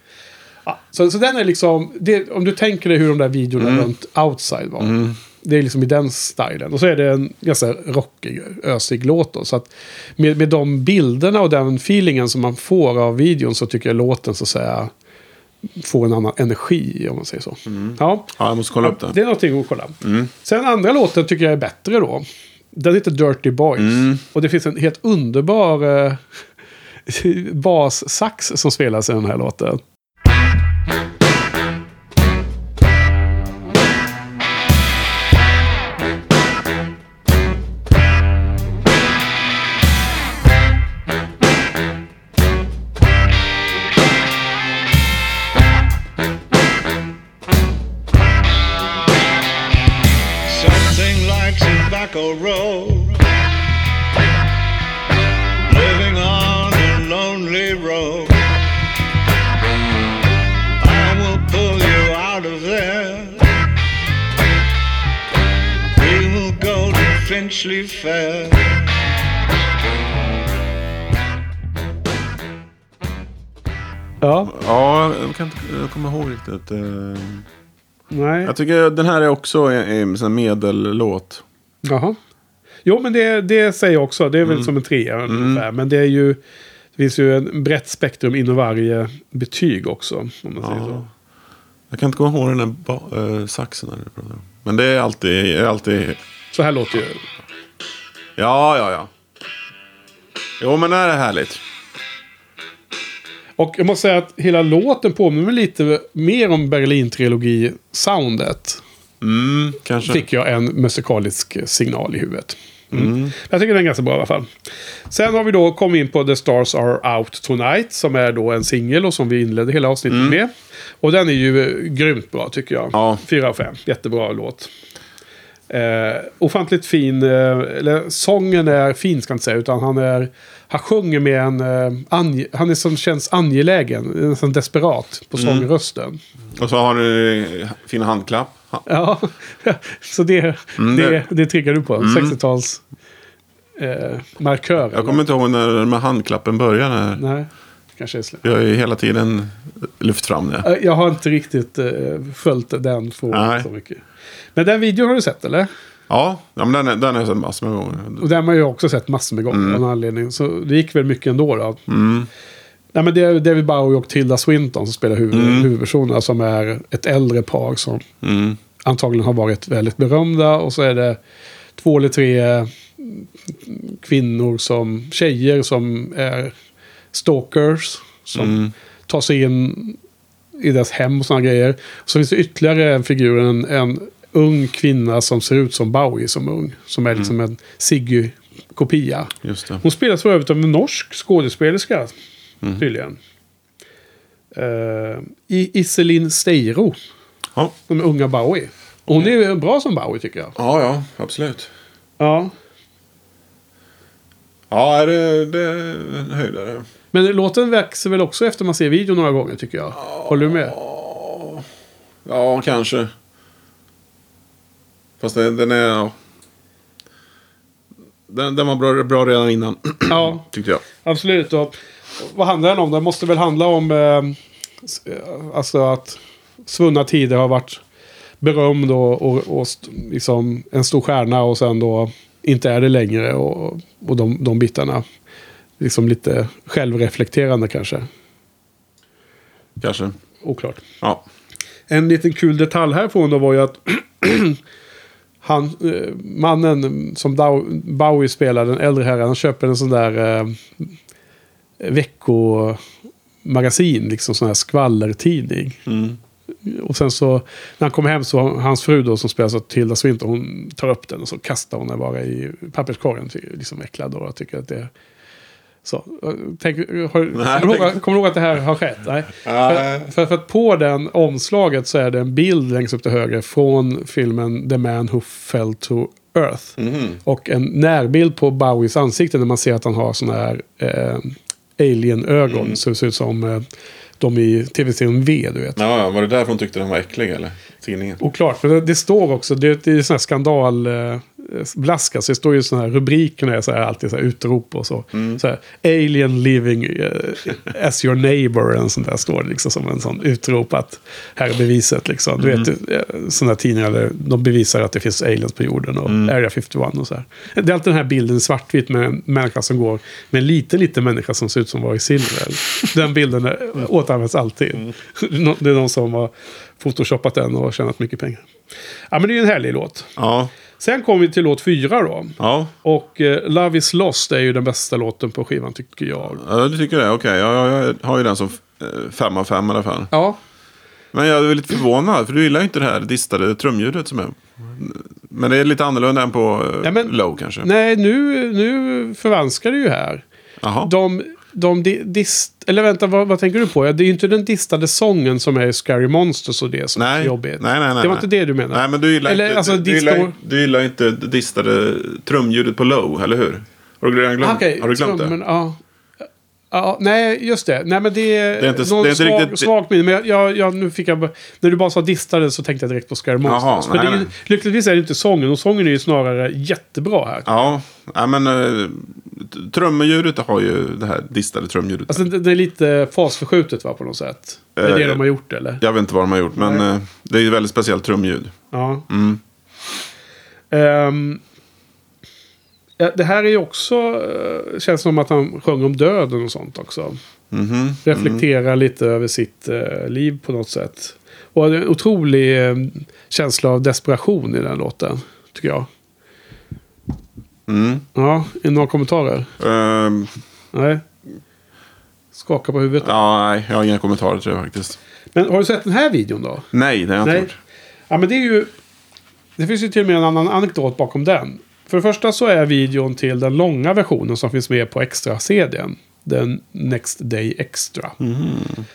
Ja, så, så den är liksom, det, om du tänker dig hur de där videorna runt outside var. Det är liksom i den stilen. Och så är det en ganska rockig, ösig låt då. Så att med, med de bilderna och den feelingen som man får av videon så tycker jag låten så att säga får en annan energi om man säger så. Ja, Ja, jag måste kolla upp det den. är någonting att kolla. Sen andra låten tycker jag är bättre då. Den heter Dirty Boys. Och det finns en helt underbar eh, bassax som spelas i den här låten. Ja, Ja, jag kan inte kommer ihåg riktigt. eh. nej. Jag tycker den här är också en, en medellåt. Jaha. Jo, men det, det säger jag också. Det är väl som en trea ungefär. Men det är ju... Det finns ju en brett spektrum inom varje betyg också. Om man säger så. Jag kan inte komma ihåg den där ba- eh, saxen. Här. Men det är alltid, alltid... Så här låter ju... Ja, ja, ja. Jo, men det här är härligt. Och jag måste säga att hela låten påminner lite mer om Berlin-trilogi-soundet. Mm, kanske. Fick jag en musikalisk signal i huvudet. Mm. Jag tycker den är ganska bra i alla fall. Sen har vi då kommit in på The Stars Are Out Tonight. Som är då en singel och som vi inledde hela avsnittet med. Och den är ju eh, grymt bra tycker jag. Ja. Fyra av fem. Jättebra låt. Eh, ofantligt fin. Eh, eller sången är fin ska jag inte säga. Utan han är... Han sjunger med en... Ange, han är som känns angelägen. Nästan desperat på sångrösten. Och så har du eh, fina handklapp. Ha- Ja, så det, Mm, det, det- det triggar du på. 60-tals eh, markör. Jag kommer inte ihåg när med handklappen började. När Nej, kanske är vi har ju hela tiden lyft fram det. Eh, Jag har inte riktigt eh, följt den frågan så mycket. Men den videon har du sett eller? Ja, ja men den, är- den har jag sett massor med gånger. Och den har jag också sett massor med gånger av någon anledning. Så det gick väl mycket ändå då. Mm. Nej, men det är David Bowie och Tilda Swinton som spelar huvud, huvudpersonerna. Som är ett äldre par som Mm. antagligen har varit väldigt berömda. Och så är det två eller tre mm, kvinnor som, tjejer som är stalkers. Som Mm. tar sig in i deras hem och sådana grejer. Så finns det ytterligare en figur, en, en ung kvinna som ser ut som Bowie som ung. Som är liksom en Siggy-kopia. Hon spelas för övrigt av en norsk skådespelerska. Tydligen. Uh, Iselin Steiro. Ja. Den unga Bowie. Hon är ju bra som Bowie tycker jag. ja, ja, absolut. Ja. Ja, det, det är en höjdare. Men låten växer väl också efter man ser videon några gånger tycker jag. Håller du med? Ja, kanske. Fast den, den är... Den, den var bra, bra redan innan, Ja, tyckte jag. absolut. Och vad handlar den om? Den måste väl handla om eh, eh, alltså att svunna tider har varit berömd och, och, och liksom en stor stjärna och sen då inte är det längre. Och, och de, de bitarna. Liksom lite självreflekterande kanske. Kanske. Oklart. Ja. En liten kul detalj här från då var ju att han, eh, mannen som Bowie spelar, den äldre herren, han köper en sån där eh, veckomagasin, liksom sån här skvallertidning. Mm. Och sen så, när han kommer hem så hans fru då som spelas av Tilda Swinton, hon tar upp den och så kastar hon den bara i papperskorgen. Liksom äcklad och tycker att det så. Tänk, har, Nej, kommer, du ihåg, kommer du ihåg att det här har skett? Nej. För, för, för att på den omslaget så är det en bild längst upp till höger från filmen The Man Who Fell to Earth. Mhm. Och en närbild på Bowies ansikte när man ser att han har sådana här eh, alien-ögon. Mm. Så det ser ut som eh, de i tv-serien V, du vet. Ja, var det därför hon tyckte den var äcklig eller? Tidningen. Oklart, för det, det står också, det, det är sån här skandal, eh, blaska, så det står ju såna här rubrikerna är så här, alltid så här utrop och så. Mm. så här, Alien living eh, as your neighbor, en sån där står det liksom som en sån utrop att här är beviset liksom. Du Mm. vet, eh, här tidningar där de bevisar att det finns aliens på jorden och Mm. Area 51 och så här. Det är alltid den här bilden svartvitt med en människa som går med en liten, liten människa som ser ut som var i silver. Den bilden är, återanvänds alltid. Mm. Det är de som har photoshoppat den och tjänat mycket pengar. Ja, men det är ju en härlig låt. Ja, Sen kommer vi till låt fyra då. ja. Och eh, Love is lost är ju den bästa låten på skivan tycker jag. ja du tycker det? Okej, ja, ja, jag har ju den som eh, fem av fem i alla fall. Ja, Men jag är lite förvånad, för du gillar ju inte det här distade trumljudet som är. Men det är lite annorlunda än på eh, Ja, men- Low kanske. nej nu, nu förvanskar det ju här. Jaha. De, de di, dist... Eller vänta, vad, vad tänker du på? Ja, Det är ju inte den distade sången som är Scary Monsters och det som är Nej. jobbigt. Nej, nej, nej, det var nej. inte det du menade? Nej, men du gillar, Eller, inte, alltså, du, det gillar, du gillar inte distade trumljudet på Low, eller hur? Har du redan glömt, Ah, Okej, har du glömt det? ja. Ja, nej, just det. Nej, men det är, är inte- det är inte svag, riktigt- svagt minne. Men jag, jag, jag, nu fick jag, när du bara sa distade så tänkte jag direkt på Scary Monsters. Jaha, nej, det ju- nej. lyckligtvis är det inte sången. Och sången är ju snarare jättebra här. Ja, ja men uh, trummljudet har ju det här distade trumljudet. Alltså det, det är lite fasförskjutet va, på något sätt. Det är det Eh, de har gjort eller? Jag vet inte vad de har gjort, men Nej. eh, det är ju väldigt speciellt trumljud. Ja. Mm. Ehm, ja, det här är ju också, eh, känns som att han sjunger om döden och sånt också. Mhm. Reflekterar lite över sitt eh, liv på något sätt. Och en otrolig eh, känsla av desperation i den låten, tycker jag. Mm. Ja, är några kommentarer? Ehm, Nej? Skaka på huvudet. ja, nej, jag har inga kommentarer till det faktiskt. Men har du sett den här videon då? Nej, det har jag inte gjort. Ja, men det är ju... Det finns ju till och med en annan anekdot bakom den. För det första så är videon till den långa versionen som finns med på extra-CDn. Den Next Day Extra.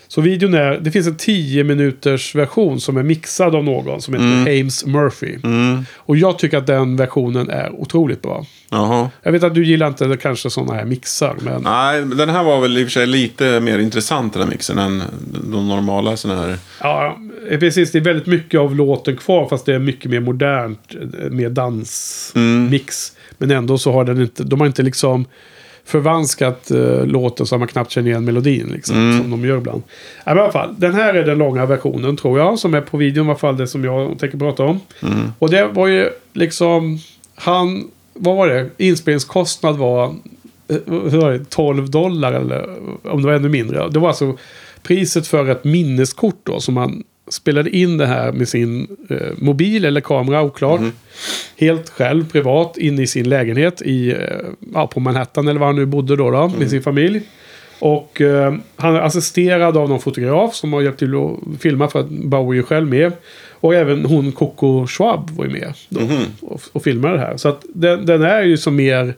Så videon är... Det finns en 10 minuters version som är mixad av någon som heter Hames Murphy. Mm. Och jag tycker att den versionen är otroligt bra. Jaha. Jag vet att du gillar inte kanske sådana här mixar, men... Nej, den här var väl i och för sig lite mer intressant den här mixen än de normala sådana här. Ja, precis. Det är väldigt mycket av låten kvar fast det är mycket mer modernt. eh, Mer dansmix. Men ändå så har den inte... De har inte liksom förvanskat uh, låten så att man knappt känner igen melodin. Liksom, Som de gör ibland. Ja, i alla fall, den här är den långa versionen tror jag. Som är på videon i alla fall. Det som jag tänker prata om. Och det var ju liksom... Han... Vad var det? Inspelningskostnad var... eh, hur var det, 12 dollar eller om det var ännu mindre. Det var alltså priset för ett minneskort då som man spelade in det här med sin eh, mobil eller kamera, oklart. Helt själv, privat, inne i sin lägenhet i, eh, ja, på Manhattan eller var han nu bodde då, då med sin familj. Och eh, han är assisterad av någon fotograf som har hjälpt till att filma för att Bowie är själv med. Och även hon Coco Schwab var ju med då, och, och filmade det här. Så att den, den är ju som mer...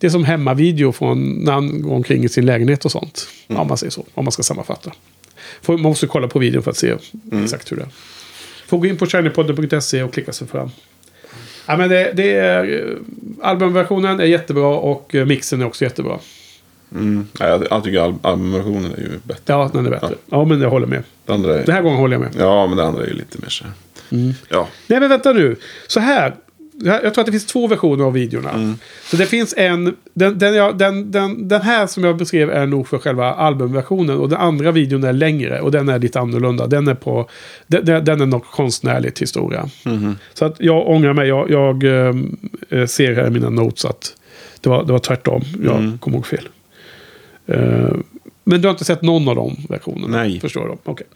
Det är som hemmavideo från när han går omkring i sin lägenhet och sånt. Ja, om man säger så. Om man ska sammanfatta. Får, man måste kolla på videon för att se exakt hur det är. Får gå in på shinypodden.se och klicka sig fram. Ja, men det, det är, eh, albumversionen är jättebra och eh, mixen är också jättebra. Mm. Jag, jag tycker al- albumversionen är ju bättre. Ja, den är bättre. Ja, men jag håller med. Det andra är, Den här gången håller jag med. Ja, men det andra är ju lite mer så här. Ja. Nej, men vänta nu. Så här. Jag tror att det finns två versioner av videorna. Så det finns en... Den, den, jag, den, den, den här som jag beskrev är nog för själva albumversionen. Och den andra videon är längre. Och den är lite annorlunda. Den är på... Den, den är något konstnärligt historia. Så att jag ångrar mig. Jag, jag eh, ser här i mina notes att det var, det var tvärtom. Jag kom ihåg fel. Eh, men du har inte sett någon av de versionerna? Nej. Förstår du? Okej.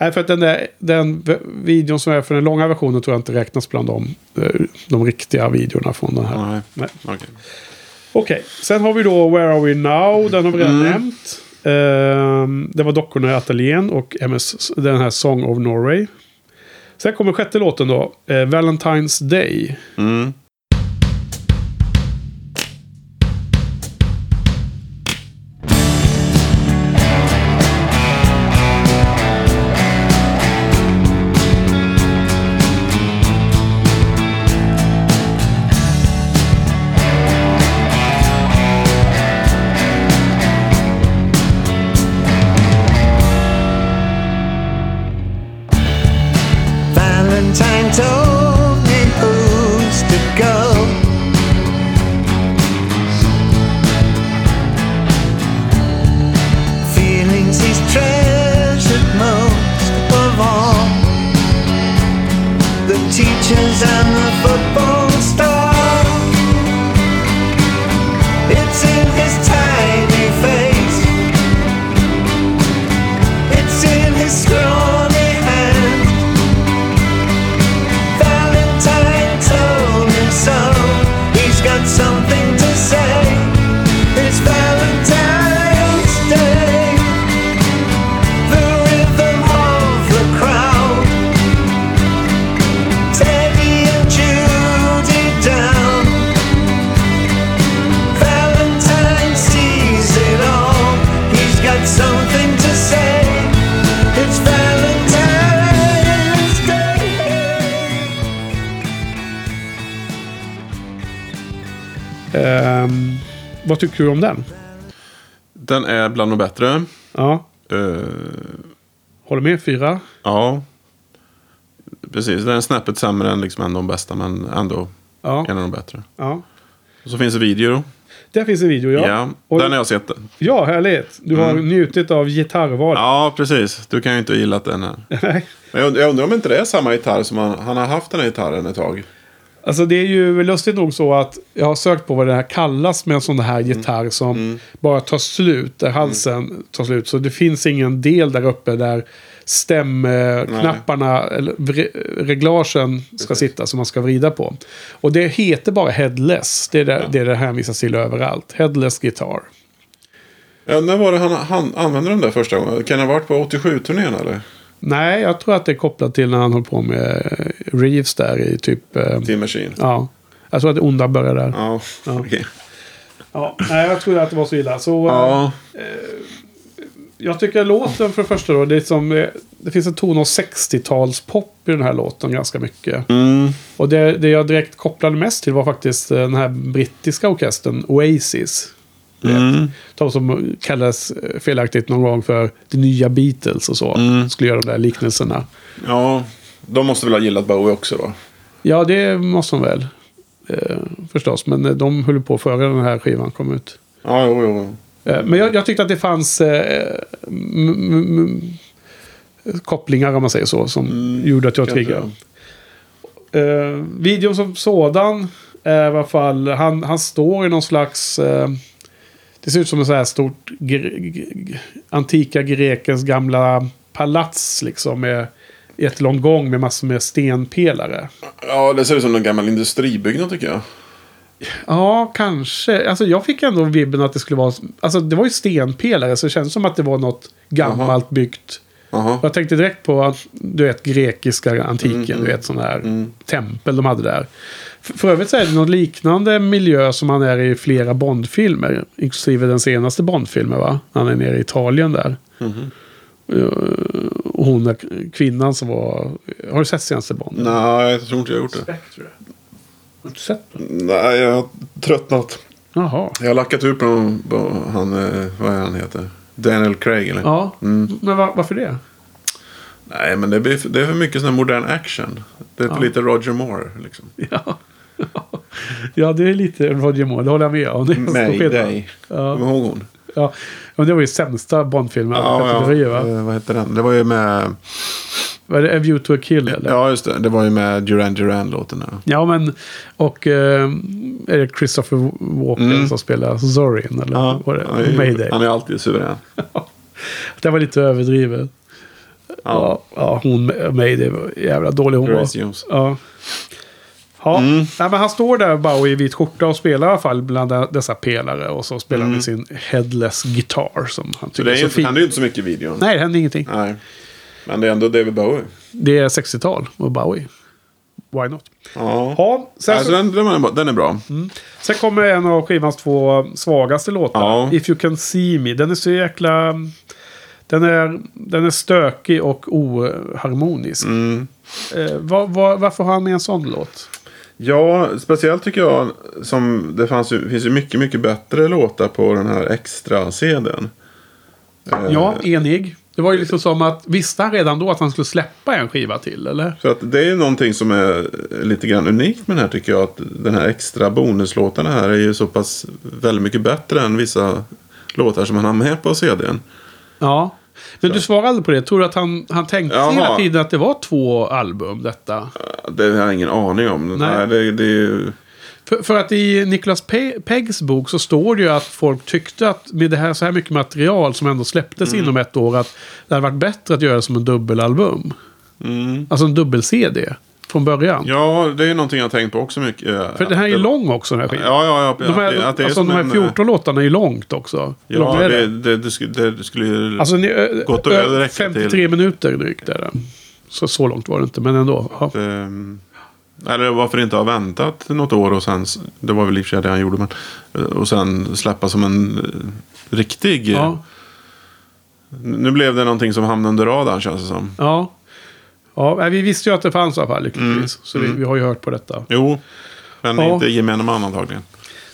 Nej, för att den, där, den videon som är för den långa versionen tror jag inte räknas bland de, eh, de riktiga videorna från den här. Nej. Nej. Okej. Okej, sen har vi då Where Are We Now? Den har vi redan Mm. nämnt. Ehm, det var Dockorna i ateljén och MS, den här Song of Norway. Sen kommer sjätte låten då, eh, Valentine's Day. Mm. Tycker du om den? Den är bland de bättre. Ja. Eh, Håller med? Fyra? ja. Precis, den är snäppet sämre än liksom en av de bästa men ändå Ja. en av de bättre. ja. Och så finns det video. Där finns en video, ja. Ja, Och, den har jag sett. ja, härligt. Du har njutit av gitarrval. Ja, precis. Du kan ju inte ha gillat den här. Nej. Men jag, jag undrar om inte det är samma gitarr som han, han har haft den här gitarren ett tag. Alltså det är ju lustigt nog så att jag har sökt på vad det här kallas med en sån här gitarr som bara tar slut, där halsen tar slut. Så det finns ingen del där uppe där stämknapparna, eller reglagen ska sitta som man ska vrida på. Och det heter bara headless. Det är det, det, är det hänvisas till överallt. Headless guitar. Ja, när var det han, han använde den där första gången? Kan det ha varit på 87-turnén eller? Nej, jag tror att det är kopplat till när han höll på med eh, Reeves där i typ... eh, Team Machine? Ja. Jag tror att det onda började där. Ja, Ja. okej. Ja, nej, jag trodde att det var så illa. Så, eh, Ja, Jag tycker låten för det första då, det, är som, eh, det finns en ton av 60-talspop i den här låten ganska mycket. mm, Och det, det jag direkt kopplade mest till var faktiskt eh, den här brittiska orkestern Oasis. Mm, De som kallades eh, felaktigt någon gång för det nya Beatles och så. Mm. Skulle göra de där liknelserna. ja. De måste väl ha gillat Bowie också då? Ja, det måste de väl. Eh, förstås, men eh, de höll på före den här skivan kom ut. Ja, jo, jo. Eh, Men jag, jag tyckte att det fanns eh, kopplingar, om man säger så, som gjorde att jag triggade. Eh, videon som sådan är i alla fall, han, han står i någon slags... Det ser ut som en så här stort gre, antika grekens gamla palats liksom. Med jättelång gång med massor med stenpelare. Ja, det ser ut som en gammal industribyggnad tycker jag. Ja, kanske. Alltså jag fick ändå vibben att det skulle vara... Alltså det var ju stenpelare så det känns som att det var något gammalt byggt. Jaha. Jag tänkte direkt på att, du vet, grekiska antiken, du vet, sån här tempel de hade där. F- För övrigt så är det någon liknande miljö som han är i flera Bondfilmer. Inklusive den senaste Bondfilmen, va? Han är nere i Italien där. Eh, Och hon är kvinnan som var... Har du sett senaste Bond? Nej, jag tror inte jag har gjort det. Spectre. Har du inte sett den? Nej, jag har tröttnat. Jaha. Jag har lackat ut på, på han, eh, vad är han heter? Daniel Craig eller? Ja, men va- varför det? Nej, men det, blir, det är för mycket sån här modern action. Det är Ja. lite Roger Moore liksom. Ja. ja, det är lite Roger Moore. Det håller jag med om. Mayday. Ja. Kommer ihåg hon? Ja. Men det var ju sämsta Bondfilmen. Ja, ja. Eh, vad heter den? Det var ju med... Var det A View to a Kill eller? Ja, just det. Det var ju med Duran Duran-låten. Ja. men... Och... Eh, är det Christopher Walken Mm. som spelar Zorin? Eller Ja, var det? han, är, Mayday. han är alltid suverän. Det var lite överdrivet. Ja, ja hon Mayday var jävla dålig hon var. Grace Jones. Ja. Ja, Mm. Nej, men han står där Bowie i vit skjorta och spelar i alla fall bland de- dessa pelare. Och så spelar han med sin headless guitar som han Mm. Så tycker det är är så fin. händer ju inte så mycket i videon. Nej, det händer ingenting. Nej. Men det är ändå David Bowie. Det är 60-tal och Bowie. Why not? Ja. Ja, sen, Alltså, så, den, den, är, bra. sen kommer en av skivans två svagaste låtar. Ja. If you can see me. Den är så jäkla... Den är, den är stökig och oharmonisk. Mm. Eh, var, var, varför har han med en sån låt? Ja, speciellt tycker jag som det fanns ju, finns ju mycket, mycket bättre låtar på den här extra. Eh, Ja, enig. Det var ju liksom som att, visste han redan då att han skulle släppa en skiva till, eller? Så att det är någonting som är lite grann unikt med den här tycker jag. Att den här extra bonuslåtarna här är ju så pass väldigt mycket bättre än vissa låtar som han har med på CDn. Ja. Men du svarade aldrig på det. Tror du att han, han tänkte Jaha. hela tiden att det var två album detta? Det har jag ingen aning om. Nej. Nej. det, det är ju... För, för att i Niklas Pe- Peggs bok så står det ju att folk tyckte att med det här så här mycket material som ändå släpptes Mm. inom ett år att det hade varit bättre att göra det som en dubbelalbum. Mm. Alltså en dubbel-CD från början. Ja, det är någonting jag har tänkt på också mycket. För den här är ju det, lång också den här skivan. Ja, ja, ja. de här, att det, att det är alltså de här en, 14 låtarna är ju långt också. Ja, är det, det? det, det, skulle, det skulle ju... Alltså ni, ö, väl räcka 53 till. minuter drygt är den. Så, så långt var det inte, men ändå. Ja. Ehm, Eller varför inte ha väntat något år och sen, det var väl i och för sig det han gjorde, men, eh, och sen släppa som en eh, riktig. Ja. Nu blev det någonting som hamnade under radarn känns det som. ja. Ja, vi visste ju att det fanns i alla fall lyckligtvis. Mm. Så vi, vi har ju hört på detta. Jo, men Ja. inte gemene man antagligen.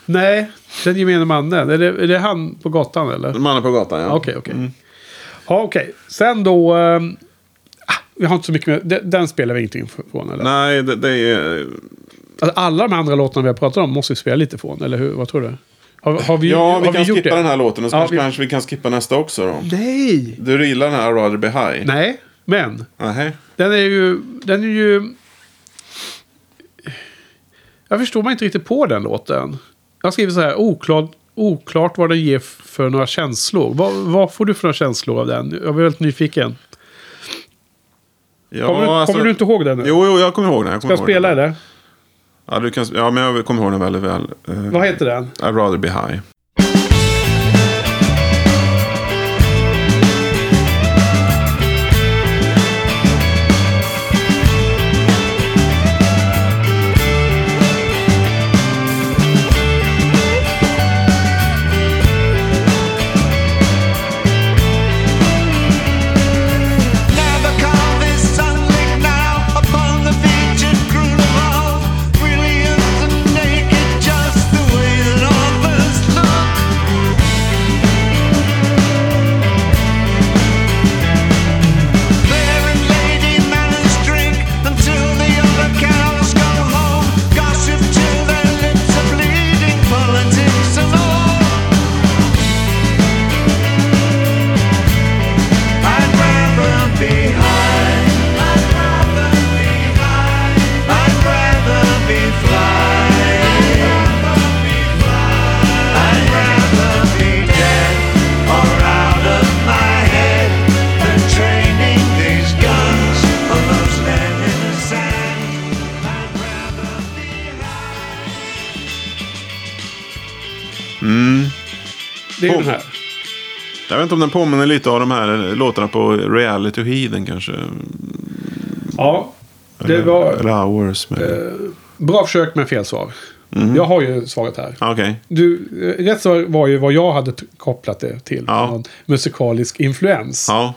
Nej, den gemene mannen. Är det, är det han på gatan eller? Mannen på gatan, ja. Okej, okej. Ja, okej. Sen då... ah, vi har inte så mycket mer. Den, den spelar vi ingenting från, eller? Nej, det, det är... Alltså, alla de andra låtarna vi har pratat om måste vi spela lite från, eller hur? Vad tror du? Har, har vi, Ja, vi har kan gjort skippa det? den här låten och så Ja, kanske, vi- kanske vi kan skippa nästa också då. Nej! Du gillar den här rather be high? Nej, men Nej. den är ju... Den är ju... Jag förstår mig inte riktigt på den låten. Jag skriver så här, oklart, oklart vad den ger för några känslor. Vad, vad får du för några känslor av den? Jag är väldigt nyfiken. Ja, Kommer, du, alltså- kommer du inte ihåg den nu? Jo, jo, jag kommer ihåg den. Jag Ska kommer jag ihåg spela den. eller? Ja, du kan, ja, men jag kommer ihåg den väldigt väl. Uh, Vad heter den? I'd rather be high. Det är Oh. den här. Jag vet inte om den påminner lite av de här låtarna på Reality Heathen kanske. Ja. Det Eller- var Eller Hours. Med... bra försök men fel svar. Jag har ju svaret här. Ah, Okej. Du, eh, rätt svar var ju vad jag hade kopplat det till. Ja. Någon musikalisk influens. Ja.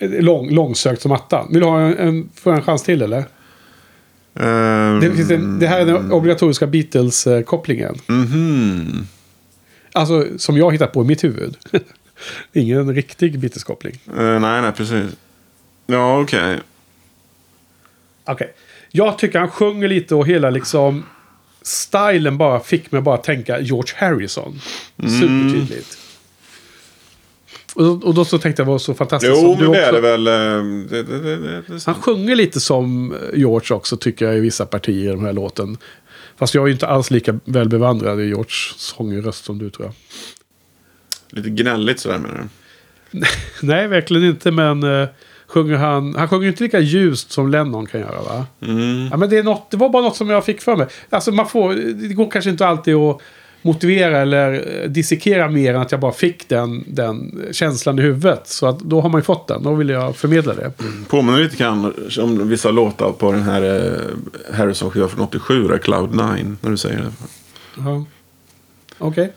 Lång, långsökt som attan. Vill du ha en, en, få en chans till eller? Ehm, Det, en, det här är den obligatoriska Beatles-kopplingen. mhm. Alltså som jag hittat på i mitt huvud. Ingen riktig Beatles-koppling. Eh, nej, nej, precis. Ja, okej. Okej. Jag tycker han sjunger lite och hela liksom... Stylen bara fick mig bara tänka George Harrison. Supertydligt. Och, och då så tänkte jag vad så fantastiskt. Jo, men det är också- det väl. eh, det, det, det, Han sjunger lite som George också tycker jag i vissa partier i den här låten. Fast jag är ju inte alls lika väl bevandrad i Georges sångröst som du tror jag. Lite gnälligt sådär menar du? Nej, verkligen inte. Men uh, sjunger han... Han sjunger inte lika ljust som Lennon kan göra va? Mm. Ja, men det, är något, det var bara något som jag fick för mig. Alltså man får... Det går kanske inte alltid att motivera eller eh, dissekera mer än att jag bara fick den, den känslan i huvudet. Så att då har man ju fått den. Då vill jag förmedla det. Påminner lite grann om vissa låtar på den här eh, Harrison-skivan från 87, där Cloud9, när du säger det. Ja. Okej.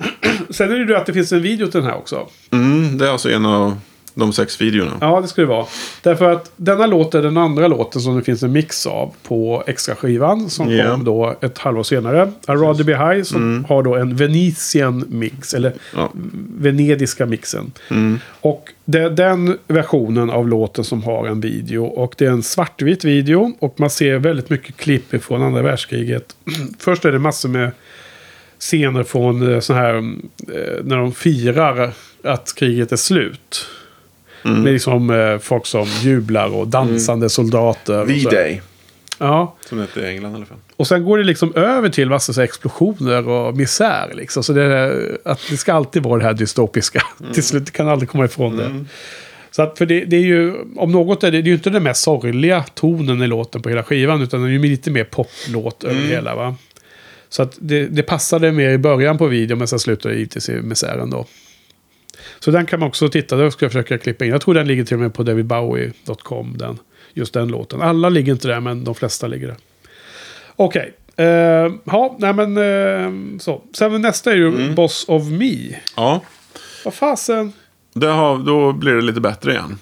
Sen är det ju att det finns en video till den här också. Mm, det är alltså en av de sex videorna. Ja, det skulle det vara. Därför att denna låt är den andra låten som det finns en mix av på extra skivan som Ja. kom då ett halvår senare. A Rather Be High som har då en Venetian mix, eller Ja. venediska mixen. Och det är den versionen av låten som har en video. Och det är en svartvit video och man ser väldigt mycket klipp från andra världskriget. Först är det massor med scener från eh, så här eh, när de firar att kriget är slut. Med liksom eh, folk som jublar och dansande soldater. och så. V-Day, Ja, som det heter i England i alla fall. och sen går det liksom över till massa så explosioner och misär. Liksom. Så det, är, att det ska alltid vara det här dystopiska. till slut det kan aldrig komma ifrån det. Så att, för det, det är ju, om något är det, det är ju inte den mest sorgliga tonen i låten på hela skivan. Utan det är ju lite mer poplåt över det hela va. Så att det, det passade mer i början på videon men sen slutade det givetvis i misären då. Så den kan man också titta, där ska jag försöka klippa in. Jag tror den ligger till och med på davidbowie.com. Den, just den låten. Alla ligger inte där men de flesta ligger där. Okej. Eh, ja, nej men eh, så. Sen nästa är ju Boss of Me. Ja, Vad fasen? det har, då blir det lite bättre igen.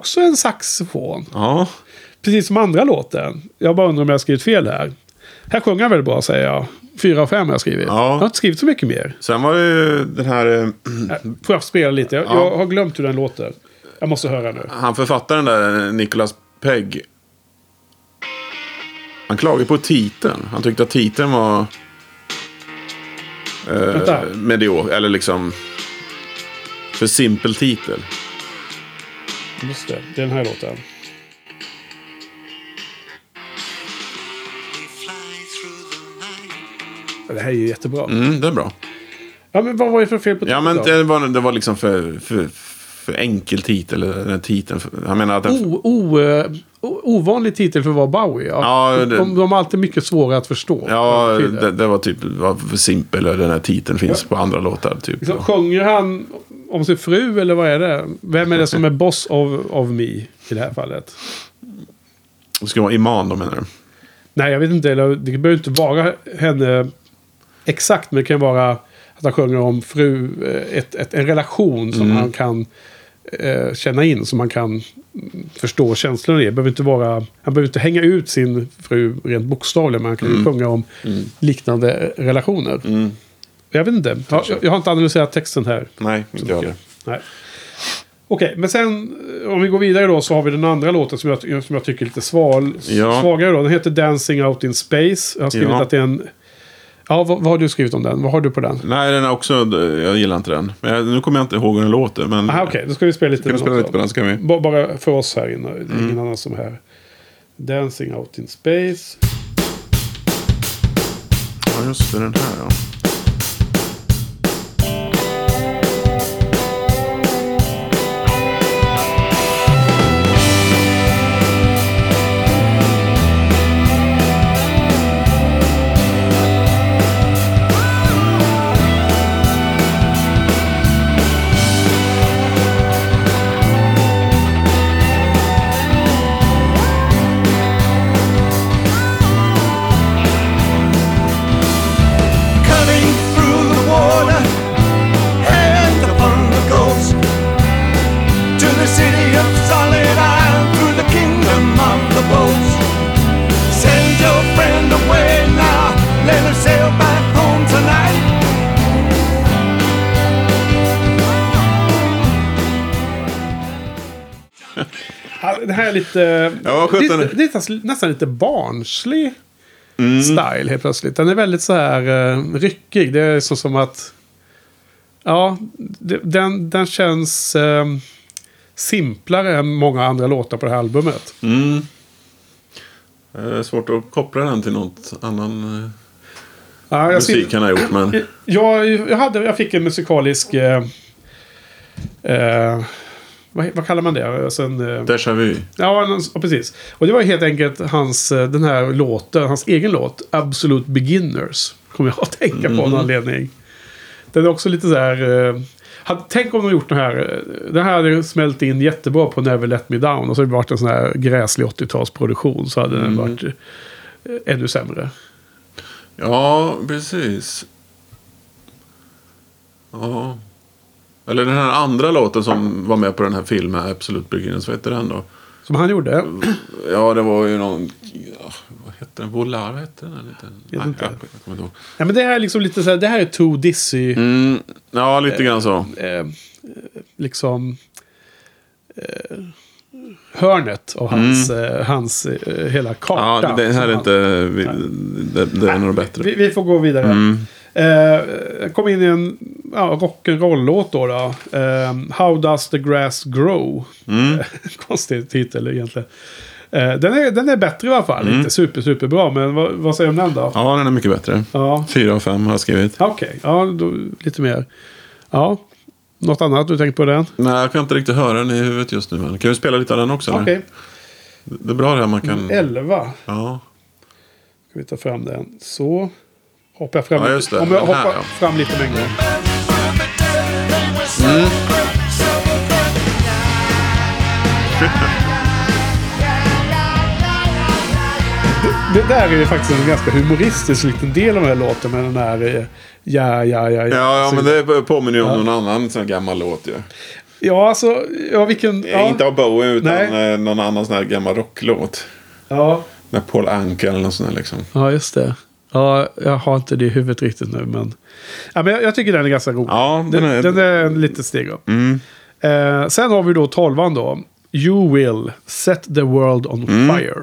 Också en saxofon. Ja, Precis som andra låten. Jag bara undrar om jag har skrivit fel här. Här sjunger han väldigt bra säger jag. Fyra av fem har jag skrivit. Ja. Jag har inte skrivit så mycket mer. sen var det ju den här... eh, Äh, Får jag spela lite? Jag, Ja. jag har glömt hur den låter. Jag måste höra nu. Han författaren där, Nicholas Pegg. Han klagade på titeln. Han tyckte att titeln var... Vänta. Eh, mediok, eller liksom... För simpel titel. Just det, det är den här låten. Det här är ju jättebra. Mm, det är bra. Ja, men vad var det för fel på Ja, titeln men då? det var, det var liksom för, för, för enkel titel. eller Den titeln. Han menar att den... O, o, eh, o, ovanlig titel för att vara Bowie. Ja. Ja, det- de, de är alltid mycket svåra att förstå. Ja, det, det var typ var för simpel. Den här titeln finns på andra låtar. Typ. Liksom, sjunger han om sin fru eller vad är det? Vem är det som är boss of, of me i det här fallet? Det ska vara Iman då menar du? Nej, jag vet inte. Eller, det behöver inte vara henne exakt. Men det kan vara att han sjunger om fru, eh, ett, ett, en relation som han kan eh, känna in. Som man kan mm, förstå känslorna i. Det behöver inte vara, han behöver inte hänga ut sin fru rent bokstavligen. Men han kan ju sjunga om liknande relationer. Jag vet inte. Jag, jag har inte analyserat texten här. Nej, inte jag heller. Okej, men sen eh, om vi går vidare då så har vi den andra låten som jag, som jag tycker är lite sval, Ja. svagare. Då. Den heter Dancing Out In Space. Jag har skrivit Ja. att det är en... Ja, vad, vad har du skrivit om den? Vad har du på den? Nej, den är också... Jag gillar inte den. Men nu kommer jag inte ihåg hur den låter. Men Aha, Okej, då ska vi spela lite Ska vi spela lite på den, ska vi. Mm. Ba- Bara för oss här inne. Är ingen annan som är här. Dancing Out In Space. Ja, just det. Den här ja. Är lite... Ja, lite, det är nästan- lite barnslig Mm. style helt plötsligt. Den är väldigt så här uh, ryckig. Det är så som att... Ja, det, den, den känns eh, simplare än många andra låtar på det här albumet. Mm. Det är svårt att koppla den till något annan eh, Ja, jag, musik han har gjort. Men jag, jag, hade, jag fick en musikalisk... Eh, eh, vad, vad kallar man det? Alltså en, eh, Déjà vu. Ja, precis. Och det var helt enkelt hans, eh, den här låten, hans egen låt, Absolute Beginners. Kommer jag att tänka på av någon anledning. Den är också lite så här... Eh, tänk om de gjort den här. Den här hade smält in jättebra på Never Let Me Down. Och så hade det varit en sån här gräslig 80-talsproduktion. Så hade den varit ännu sämre. Ja, precis. Ja. Eller den här andra låten som var med på den här filmen, Absolute Beginners. Vad heter den då? Som han gjorde. Ja, det var ju någon... Ja, vad hette den? Volar, vad hette den? Lite? Nej, inte. jag, jag kommer inte ihåg. Ja, men det här är liksom lite så här, det här är Too Dizzy. Mm, ja, lite grann så. eh, liksom eh, hörnet av hans, eh, hans eh, hela karta. Mm. Ja, det här är inte... Vi, det, det är nog bättre. Vi, vi får gå vidare. Eh, kom in i en ja, rock'n'roll-låt då. då. Eh, How does the grass grow? Konstig titel egentligen. Eh, den, är, den är bättre i alla fall. Inte super, superbra. Men vad, vad säger du om den då? Ja, den är mycket bättre. Ja, Fyra av fem har jag skrivit. okej. Ja, då, lite mer. Ja, något annat du tänkt på den? Nej, jag kan inte riktigt höra den i huvudet just nu. Men kan vi spela lite av den också? Okej. Det är bra det här man kan... 11. Ja. Ska vi ta fram den. Så. Hoppar jag fram, Ja, det. Om jag här, hoppar ja. fram lite med en gång. Det där är ju faktiskt en ganska humoristisk liten del av den här låten med den här eh, ja, ja, ja. Ja, ja, men det påminner ju om någon annan sån här gammal låt ju. Ja, alltså, ja vilken... Ja, Inte av Bowie utan Nej. eh, någon annan sån här gammal rocklåt. ja, Med Paul Anka eller något sånt där liksom. ja, just det. Ja, jag har inte det i huvudet riktigt nu, men... Ja, men jag, jag tycker den är ganska rolig. Ja, den, den är- den är en lite steg upp. Mm. Eh, sen har vi då tolvan då. You will set the world on Mm. fire.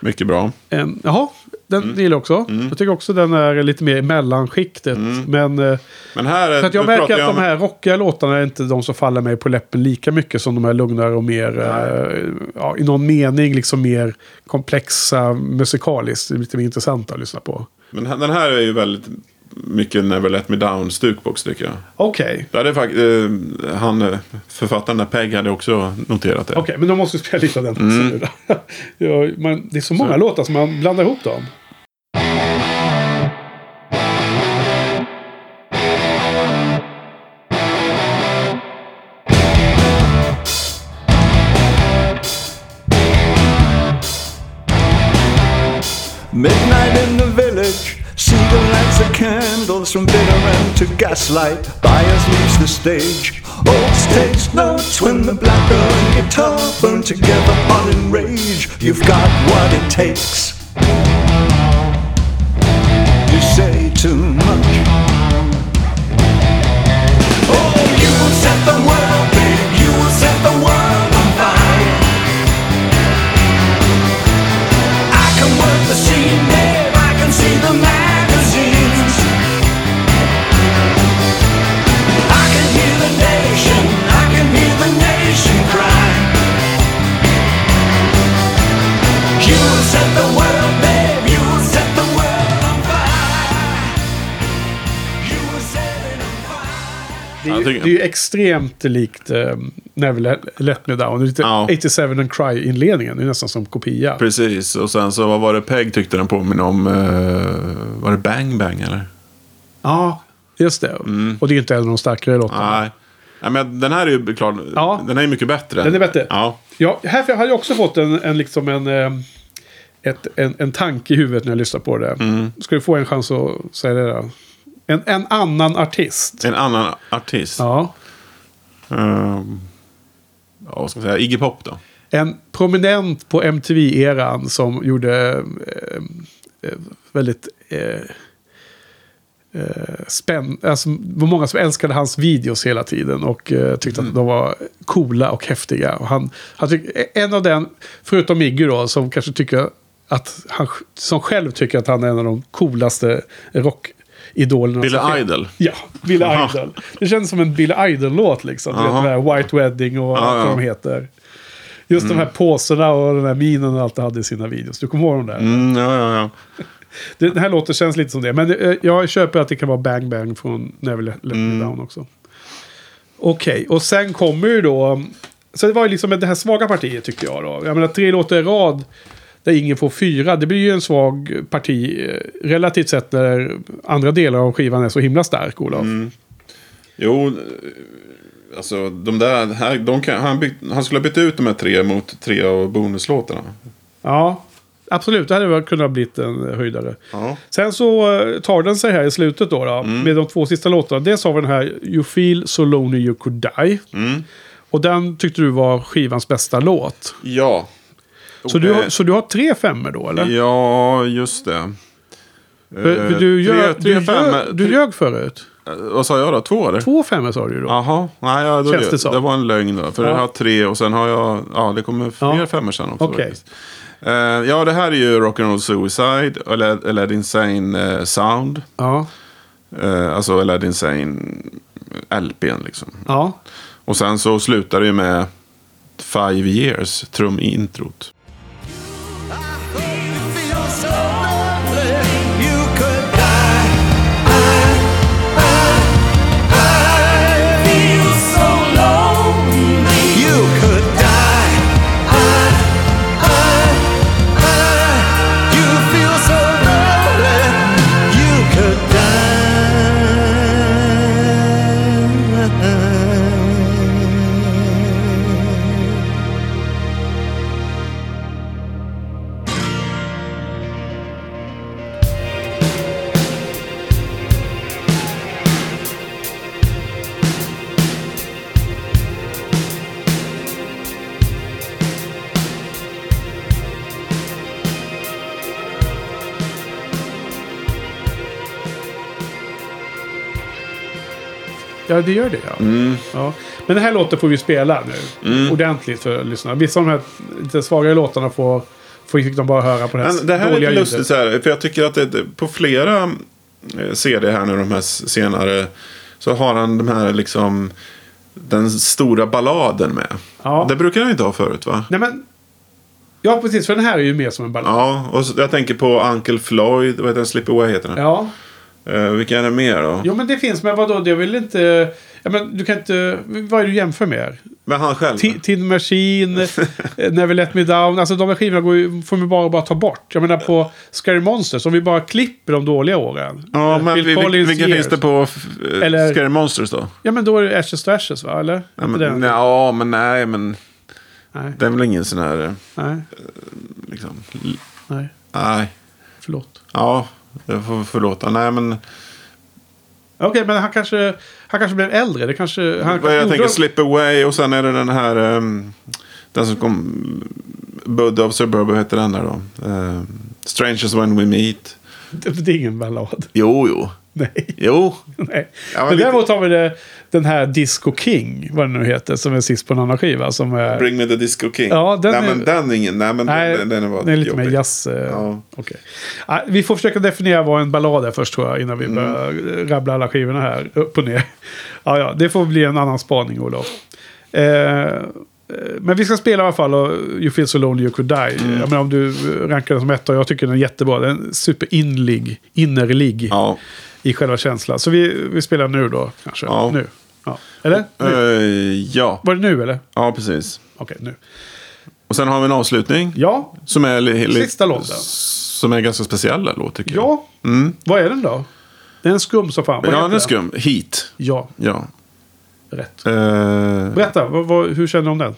Mycket bra. En, jaha, den Mm. gillar jag också. Jag tycker också den är lite mer i mellanskiktet. Men eh, Men här är... att jag märker att jag de här rockiga låtarna är inte de som faller mig på läppen lika mycket som de här lugnare och mer, eh, ja, i någon mening, liksom mer komplexa musikaliskt. Lite mer intressanta att lyssna på. Men den här är ju väldigt mycket Never Let Me Down stukbox tycker jag. Okej. Är faktiskt, eh, han, eh, författaren där Peg hade också noterat det. Okej, men då måste vi spela lite av den också nu då. ja, man, det är så många Så. låtar som man blandar ihop dem. Candles from end to gaslight. Bias leaves the stage. Oaks takes notes when the black and guitar burn together, hot in rage. You've got what it takes. You say too much. Det är, ju- tycker- det är ju extremt likt uh, Never Let, Me Down. Är Lite Ja. 87 and Cry-inledningen. Det är nästan som kopia. Precis, och sen så vad var det Peg tyckte den påminner om? eh, var det Bang Bang eller? Ja, just det. Och det är ju inte en av de starkare låtarna. Nej. Nej, men den här är ju klar. Ja. Den är ju mycket bättre. Den är bättre. Ja. Ja, här har jag också fått en, en, liksom en, eh, ett, en, en tanke i huvudet när jag lyssnar på det. Mm. Ska du få en chans att säga det då? En, en annan artist. En annan artist. Ja. Ehm, ja, vad ska man säga? Iggy Pop då? En prominent på MTV-eran som gjorde eh, eh, väldigt eh, eh, spänn... Alltså, det var många som älskade hans videos hela tiden och eh, tyckte att de var coola och häftiga. Och han, han tyck, en av den, förutom Iggy då, som kanske tycker att han som själv tycker att han är en av de coolaste rockidolerna. Billy. Idol? Ja, Billy Aha. Idol. Det känns som en Billy Idol-låt liksom. Du vet, Aha. den White Wedding och Ja, allt vad de heter. Just de här påserna och den här minen och allt det hade i sina videos. Du kommer ihåg de där? Mm, ja, ja, ja. Den här låten känns lite som det. Men eh, jag köper att det kan vara Bang Bang från Never Let, Let Mm. Me Down också. Okej, och sen kommer ju då... Så det var ju liksom det här svaga partiet tycker jag då. Jag menar tre låtar i rad där ingen får fyra. Det blir ju en svag parti eh, relativt sett när andra delar av skivan är så himla stark, Olof. Mm. Jo, alltså de där, här, de kan, han, byggt, han skulle ha bytt ut de här tre mot tre av bonuslåtarna. Ja, absolut. Det hade kunnat bli en höjdare. Ja. Sen så eh, tar den sig här i slutet då, då med de två sista låtarna. Dels har vi den här You feel so lonely you could die. Mm. Och den tyckte du var skivans bästa låt. Ja. Så du, har, Eh, så du har tre femmor då, eller? Ja, just det. För, för Eh, du, tre- gör, tre du, femmor- gör, du tre- ljög förut. Eh, Vad sa jag då? Två eller? Två femmor sa du ju då. Jaha, nej, ja, då, Känns det det, som. det var en lögn då. För Ja. jag har tre och sen har jag, ja det kommer fler Ja. femmor sen också. Faktiskt. Eh, ja, det här är ju Rock'n'Roll Suicide, eller, eller Insane eh, Sound. Ja. Eh, alltså Aladdin Insane LPn liksom. Ja. Och sen så slutar det ju med Five Years, trum-introt. Ja, det gör det ja. Mm. ja. Men den här låten får vi spela nu. Ordentligt för lyssnarna. Vissa av de här lite svagare låtarna får, får, fick de bara höra på det här Men det här är lite lustigt så här, för jag tycker att det, på flera eh, CD här nu, de här senare, så har han de här liksom, den stora balladen med. Ja. Det brukar han inte ha förut va? Nej men... Ja, precis. För den här är ju mer som en ballad. Ja, och jag tänker på Uncle Floyd, vad heter den? Slip Away heter den. Ja. Eh, vilka är det mer då? Jo, men det finns. Men vadå? Är väl inte... Ja, men du kan inte... Vad är det du jämför med? Men han själv? Ti- Tin Machine, eh, Never Let Me Down. Alltså de här skivorna går ju, får man bara, bara ta bort. Jag menar på Scary Monsters, om vi bara klipper de dåliga åren. Ja, Eh, men vi, vi, vilka finns det på Eller- Scary Monsters då? Ja, men då är det Ashes to Ashes, va? Eller? Ja, men, ja, men nej, men Nej, det är väl ingen sån här, nej, liksom, nej. nej. Förlåt. Ja, jag får förlåta. Nej, men Okej, men han kanske, han kanske blev äldre. Det kanske... Han, jag gjorde- tänker Slip Away och sen är det den här... ehm, den som kom... Bud of Suburb, heter den där då? Uh, Strangers When We Meet. Det, det är ingen ballad. Jo, jo. Nej. Jo. Nej. Ja, men men däremot har vi det, den här Disco King, vad det nu heter, som är sist på en annan skiva. Som är, Bring Me The Disco King. Ja, den nej, är- men den är ingen... Nej, men nej, den, den är, bara det är lite mer jobbig. jazz. eh, Ja. okej. Ah, vi får försöka definiera vad en ballad är först tror jag, innan vi Mm. börjar rabbla alla skivorna här, upp och ner. Ja, ja, det får bli en annan spaning, Olof. Eh, eh, men vi ska spela i alla fall och You Feel So Lonely You Could Die. Mm. Jag menar, om du rankar den som etta, jag tycker den är jättebra. Den är superinlig, innerlig Ja. I själva känslan. Så vi, vi spelar nu då, kanske. Ja. Nu. Ja. Eller? Nu. Eh, ja. Var det nu eller? ja, precis. Okej, nu. Och sen har vi en avslutning. Ja, Som är, Sista låten. Som är ganska speciell låt tycker jag. ja. Vad är den då? Det är en skum som fan. Vad Ja, den är skum. Heat. Ja, Ja. rätt. Eh, Berätta, vad, vad, hur känner du om den?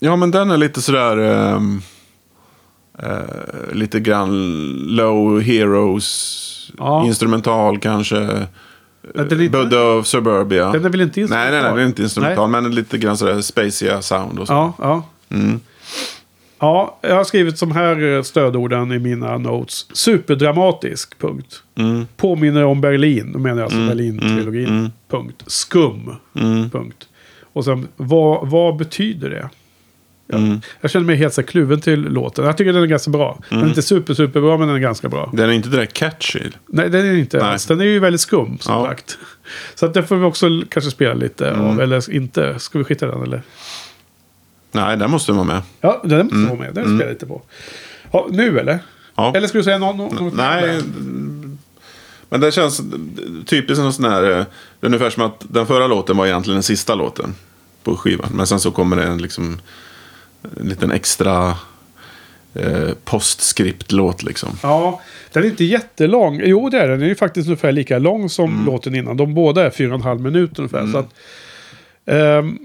Ja, men den är lite sådär... ehm, eh, lite grann low heroes. Ja. Instrumental kanske. Inte- Budda of Suburbia. Den är väl inte Nej, nej, nej. instrumental? Den är inte instrumental. Men lite grann sådär spaceiga sound och så. Ja, ja. Mm. Ja, jag har skrivit som här eh, stödorden i mina notes. Superdramatisk, punkt. Mm. Påminner om Berlin, då menar jag alltså Berlin-trilogin. Punkt. Skum, Mm. punkt. Och sen, vad, vad betyder det? Mm. Jag känner mig helt så kluven till låten. Jag tycker den är ganska bra. Den är inte super, super bra, men den är ganska bra. Den är inte direkt catchy. Nej, den är inte Nej. alls. Den är ju väldigt skum, som Ja. sagt. Så att den får vi också kanske spela lite av. Eller inte. Ska vi skita den eller? Nej, den måste vara med. Ja, den måste vara med. Den spelar jag lite på. Ja, nu eller? Ja. Eller ska du säga någon, något Nej, men det känns typiskt en sån här... eh, Det är ungefär som att den förra låten var egentligen den sista låten på skivan. Men sen så kommer det en, liksom, en liten extra eh, postscript-låt liksom. Ja, den är inte jättelång. Jo, det är den. Den är ju faktiskt ungefär lika lång som Mm. låten innan. De båda är fyra och en halv minut ungefär. Så att,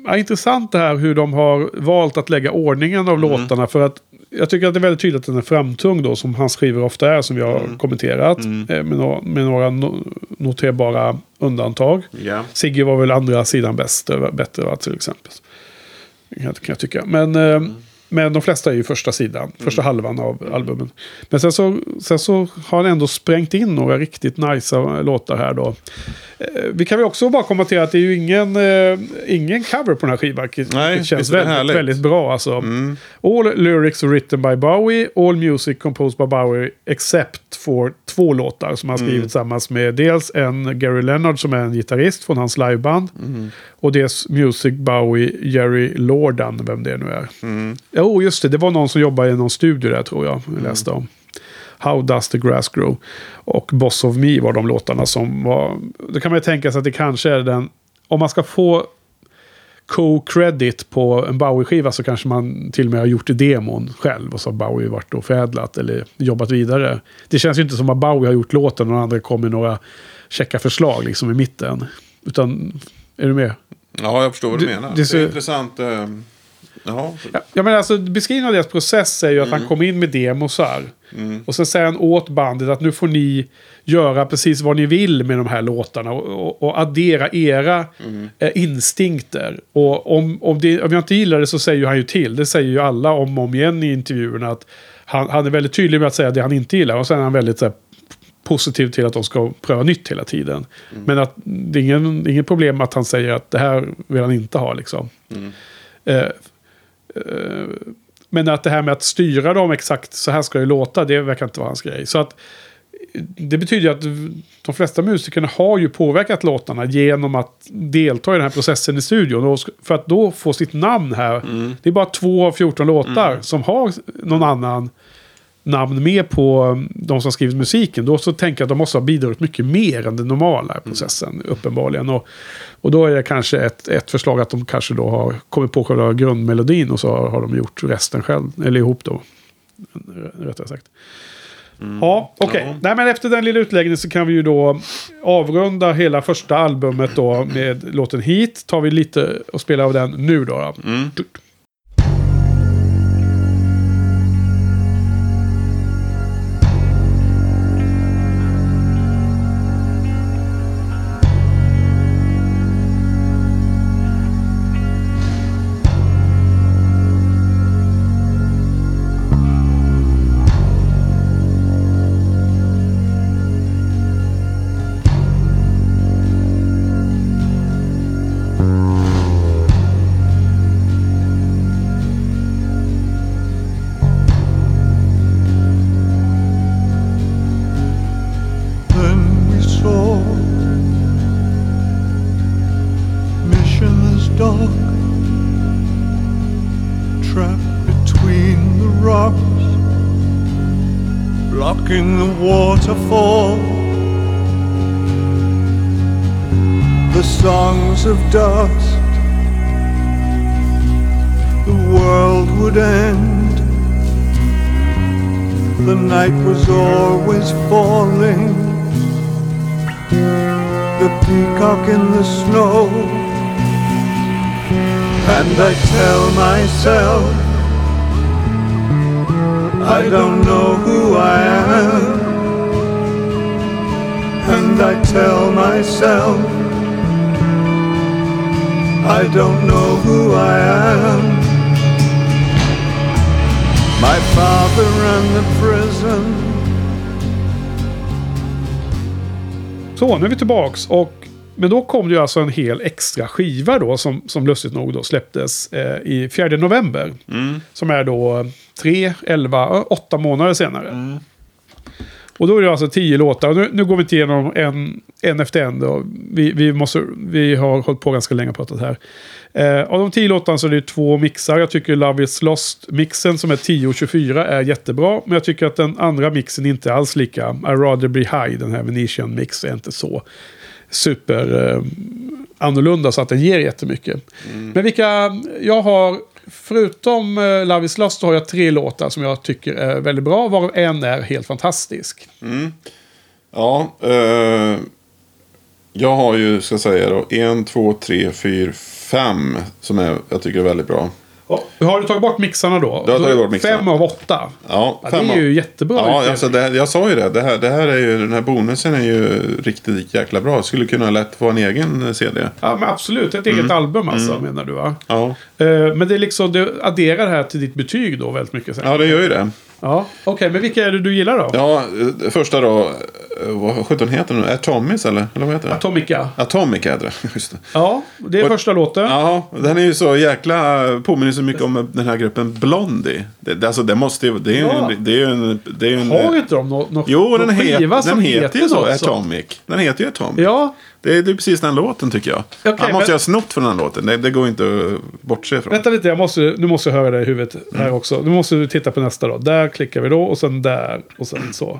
ja, intressant det här hur de har valt att lägga ordningen Mm. av låtarna. För att jag tycker att det är väldigt tydligt att den är framtung då, som hans skivor ofta är, som vi har Mm. kommenterat. eh, Med, några, med några no, noterbara undantag. Ja. Sigge var väl andra sidan bäst, bättre va, till exempel. Kan, kan jag tycka. Men eh, men de flesta är ju första sidan, första halvan av albumen. Men sen så, sen så har han ändå sprängt in några riktigt nice låtar här då. Eh, vi kan väl också bara kommentera att det är ju ingen, eh, ingen cover på den här skivan. Nej, det känns väldigt, härligt. väldigt bra alltså. All lyrics written by Bowie, all music composed by Bowie except for två låtar som han skrivit tillsammans med dels en Gary Leonard som är en gitarrist från hans liveband. Och dels Music Bowie Jerry Lordan, vem det nu är. Jo, just det. Det var någon som jobbade i någon studio där tror jag. Jag läste om. How Does the Grass Grow. Och Boss of Me var de låtarna som var... Då kan man ju tänka sig att det kanske är den... Om man ska få co-credit på en Bowie-skiva så kanske man till och med har gjort demon själv. Och så har Bowie varit och förädlat eller jobbat vidare. Det känns ju inte som att Bowie har gjort låten och de andra kom med några checka förslag liksom i mitten. Utan, är du med? Ja, jag förstår vad du Det- menar. det Det, ser- är intressant. Eh, ja. Ja, men alltså, beskrivningen av deras process är ju att han kom in med demosar. Och sen säger han åt bandet att nu får ni göra precis vad ni vill med de här låtarna. Och, och, och addera era eh, instinkter. Och om, om, det, om jag inte gillar det så säger han ju till. Det säger ju alla om och om igen i intervjuerna. Att han, han är väldigt tydlig med att säga det han inte gillar. Och sen är han väldigt så här, positiv till att de ska pröva nytt hela tiden. Men att det är ingen, inget problem att han säger att det här vill han inte ha. Liksom. Eh, eh, men att det här med att styra dem exakt så här ska det låta, det verkar inte vara hans grej. Så att det betyder ju att de flesta musikerna har ju påverkat låtarna genom att delta i den här processen i studion. Och för att då få sitt namn här, det är bara två av 14 låtar som har någon annan namn med på de som skrivit musiken. Då så tänker jag att de måste ha bidragit mycket mer än den normala processen, uppenbarligen. Och, och då är det kanske ett, ett förslag att de kanske då har kommit på själva grundmelodin och så har, har de gjort resten själv, eller ihop då. Rättare sagt. Ja, okej. Ja. Nej, men efter den lilla utläggningen så kan vi ju då avrunda hela första albumet då med låten Heat. Tar vi lite och spelar av den nu då. då. Then Så, nu är vi tillbaks. Och, men då kom det ju alltså en hel extra skiva då som, som lustigt nog då släpptes eh, i 4 november. Som är då 3, 11, 8 månader senare. Och då är det alltså 10 låtar. Nu, nu går vi inte igenom en, en efter en. Då. Vi, vi, måste, vi har hållit på ganska länge och pratat här. Eh, av de 10 låtarna så är det två mixar. Jag tycker Love is Lost-mixen som är 10 och 24 är jättebra. Men jag tycker att den andra mixen inte alls lika. I rather be high, den här Venetian mix, är inte så super eh, annorlunda så att den ger jättemycket. Men vilka, jag har, förutom eh, Love is Lost, så har jag tre låtar som jag tycker är väldigt bra. Varav en är helt fantastisk. Ja, eh, jag har ju, ska jag säga då, en, två, tre, fyra, fem som är, jag tycker är väldigt bra. Har du tagit bort mixarna då? Jag har tagit bort mixarna. Fem av åtta. Ja, Ja, det är ju jättebra. Ja, alltså det, jag sa ju det. Det här, det här är ju, den här bonusen är ju riktigt jäkla bra. Skulle kunna lätt få en egen CD. ja, men absolut. Ett eget album alltså, menar du va? Ja, Eh, men det är liksom, det adderar det här till ditt betyg då väldigt mycket. Sen. ja det gör ju det. Ja, Okej, men vilka är det du gillar då? Ja, eh, första då. Eh, Vad sjutton heter den? Atomis eller? Eller vad heter det? Atomica. Atomic heter det. Just det. Ja, det är Och- första låten. Ja, den är ju så jäkla... Påminner så mycket om den här gruppen Blondie. Det, det, alltså, det måste ju... Det är ju Ja. en... Det är en, det är ju en Har inte de något nå Jo, den, skiva som den heter ju så. Atomic. Den heter ju Atomic. Ja, Det är, det är precis den låten tycker jag. Okej, Han måste men- ju ha snott från den låten. Det, det går inte att bortse från. vänta lite. Jag måste, nu måste jag höra det i huvudet här Mm. också. Nu måste du titta på nästa då. Där klickar vi då och sen där och sen så.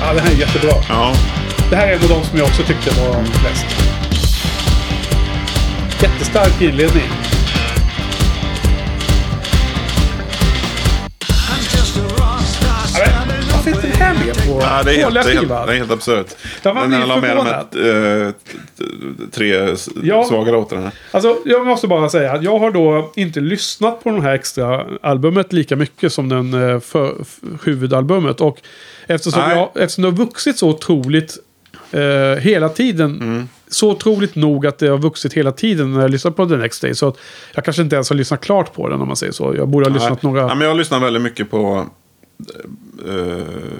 Ja, det här är jättebra. Ja. Det här är en av de som jag också tyckte var bäst. Jättestark inledning. Med på Ja, det, är helt, det, är helt, skivan? det är helt absurt. Jag var när han la med de här, eh, tre Ja. svaga låtarna. Alltså, jag måste bara säga att jag har då inte lyssnat på det här extra albumet lika mycket som den eh, för, huvudalbumet. Och eftersom, Nej. jag, eftersom det har vuxit så otroligt eh, hela tiden. Mm. Så otroligt nog att det har vuxit hela tiden när jag lyssnar på The Next Day. Så att jag kanske inte ens har lyssnat klart på den om man säger så. Jag borde ha lyssnat Nej. några... Ja, men jag lyssnade väldigt mycket på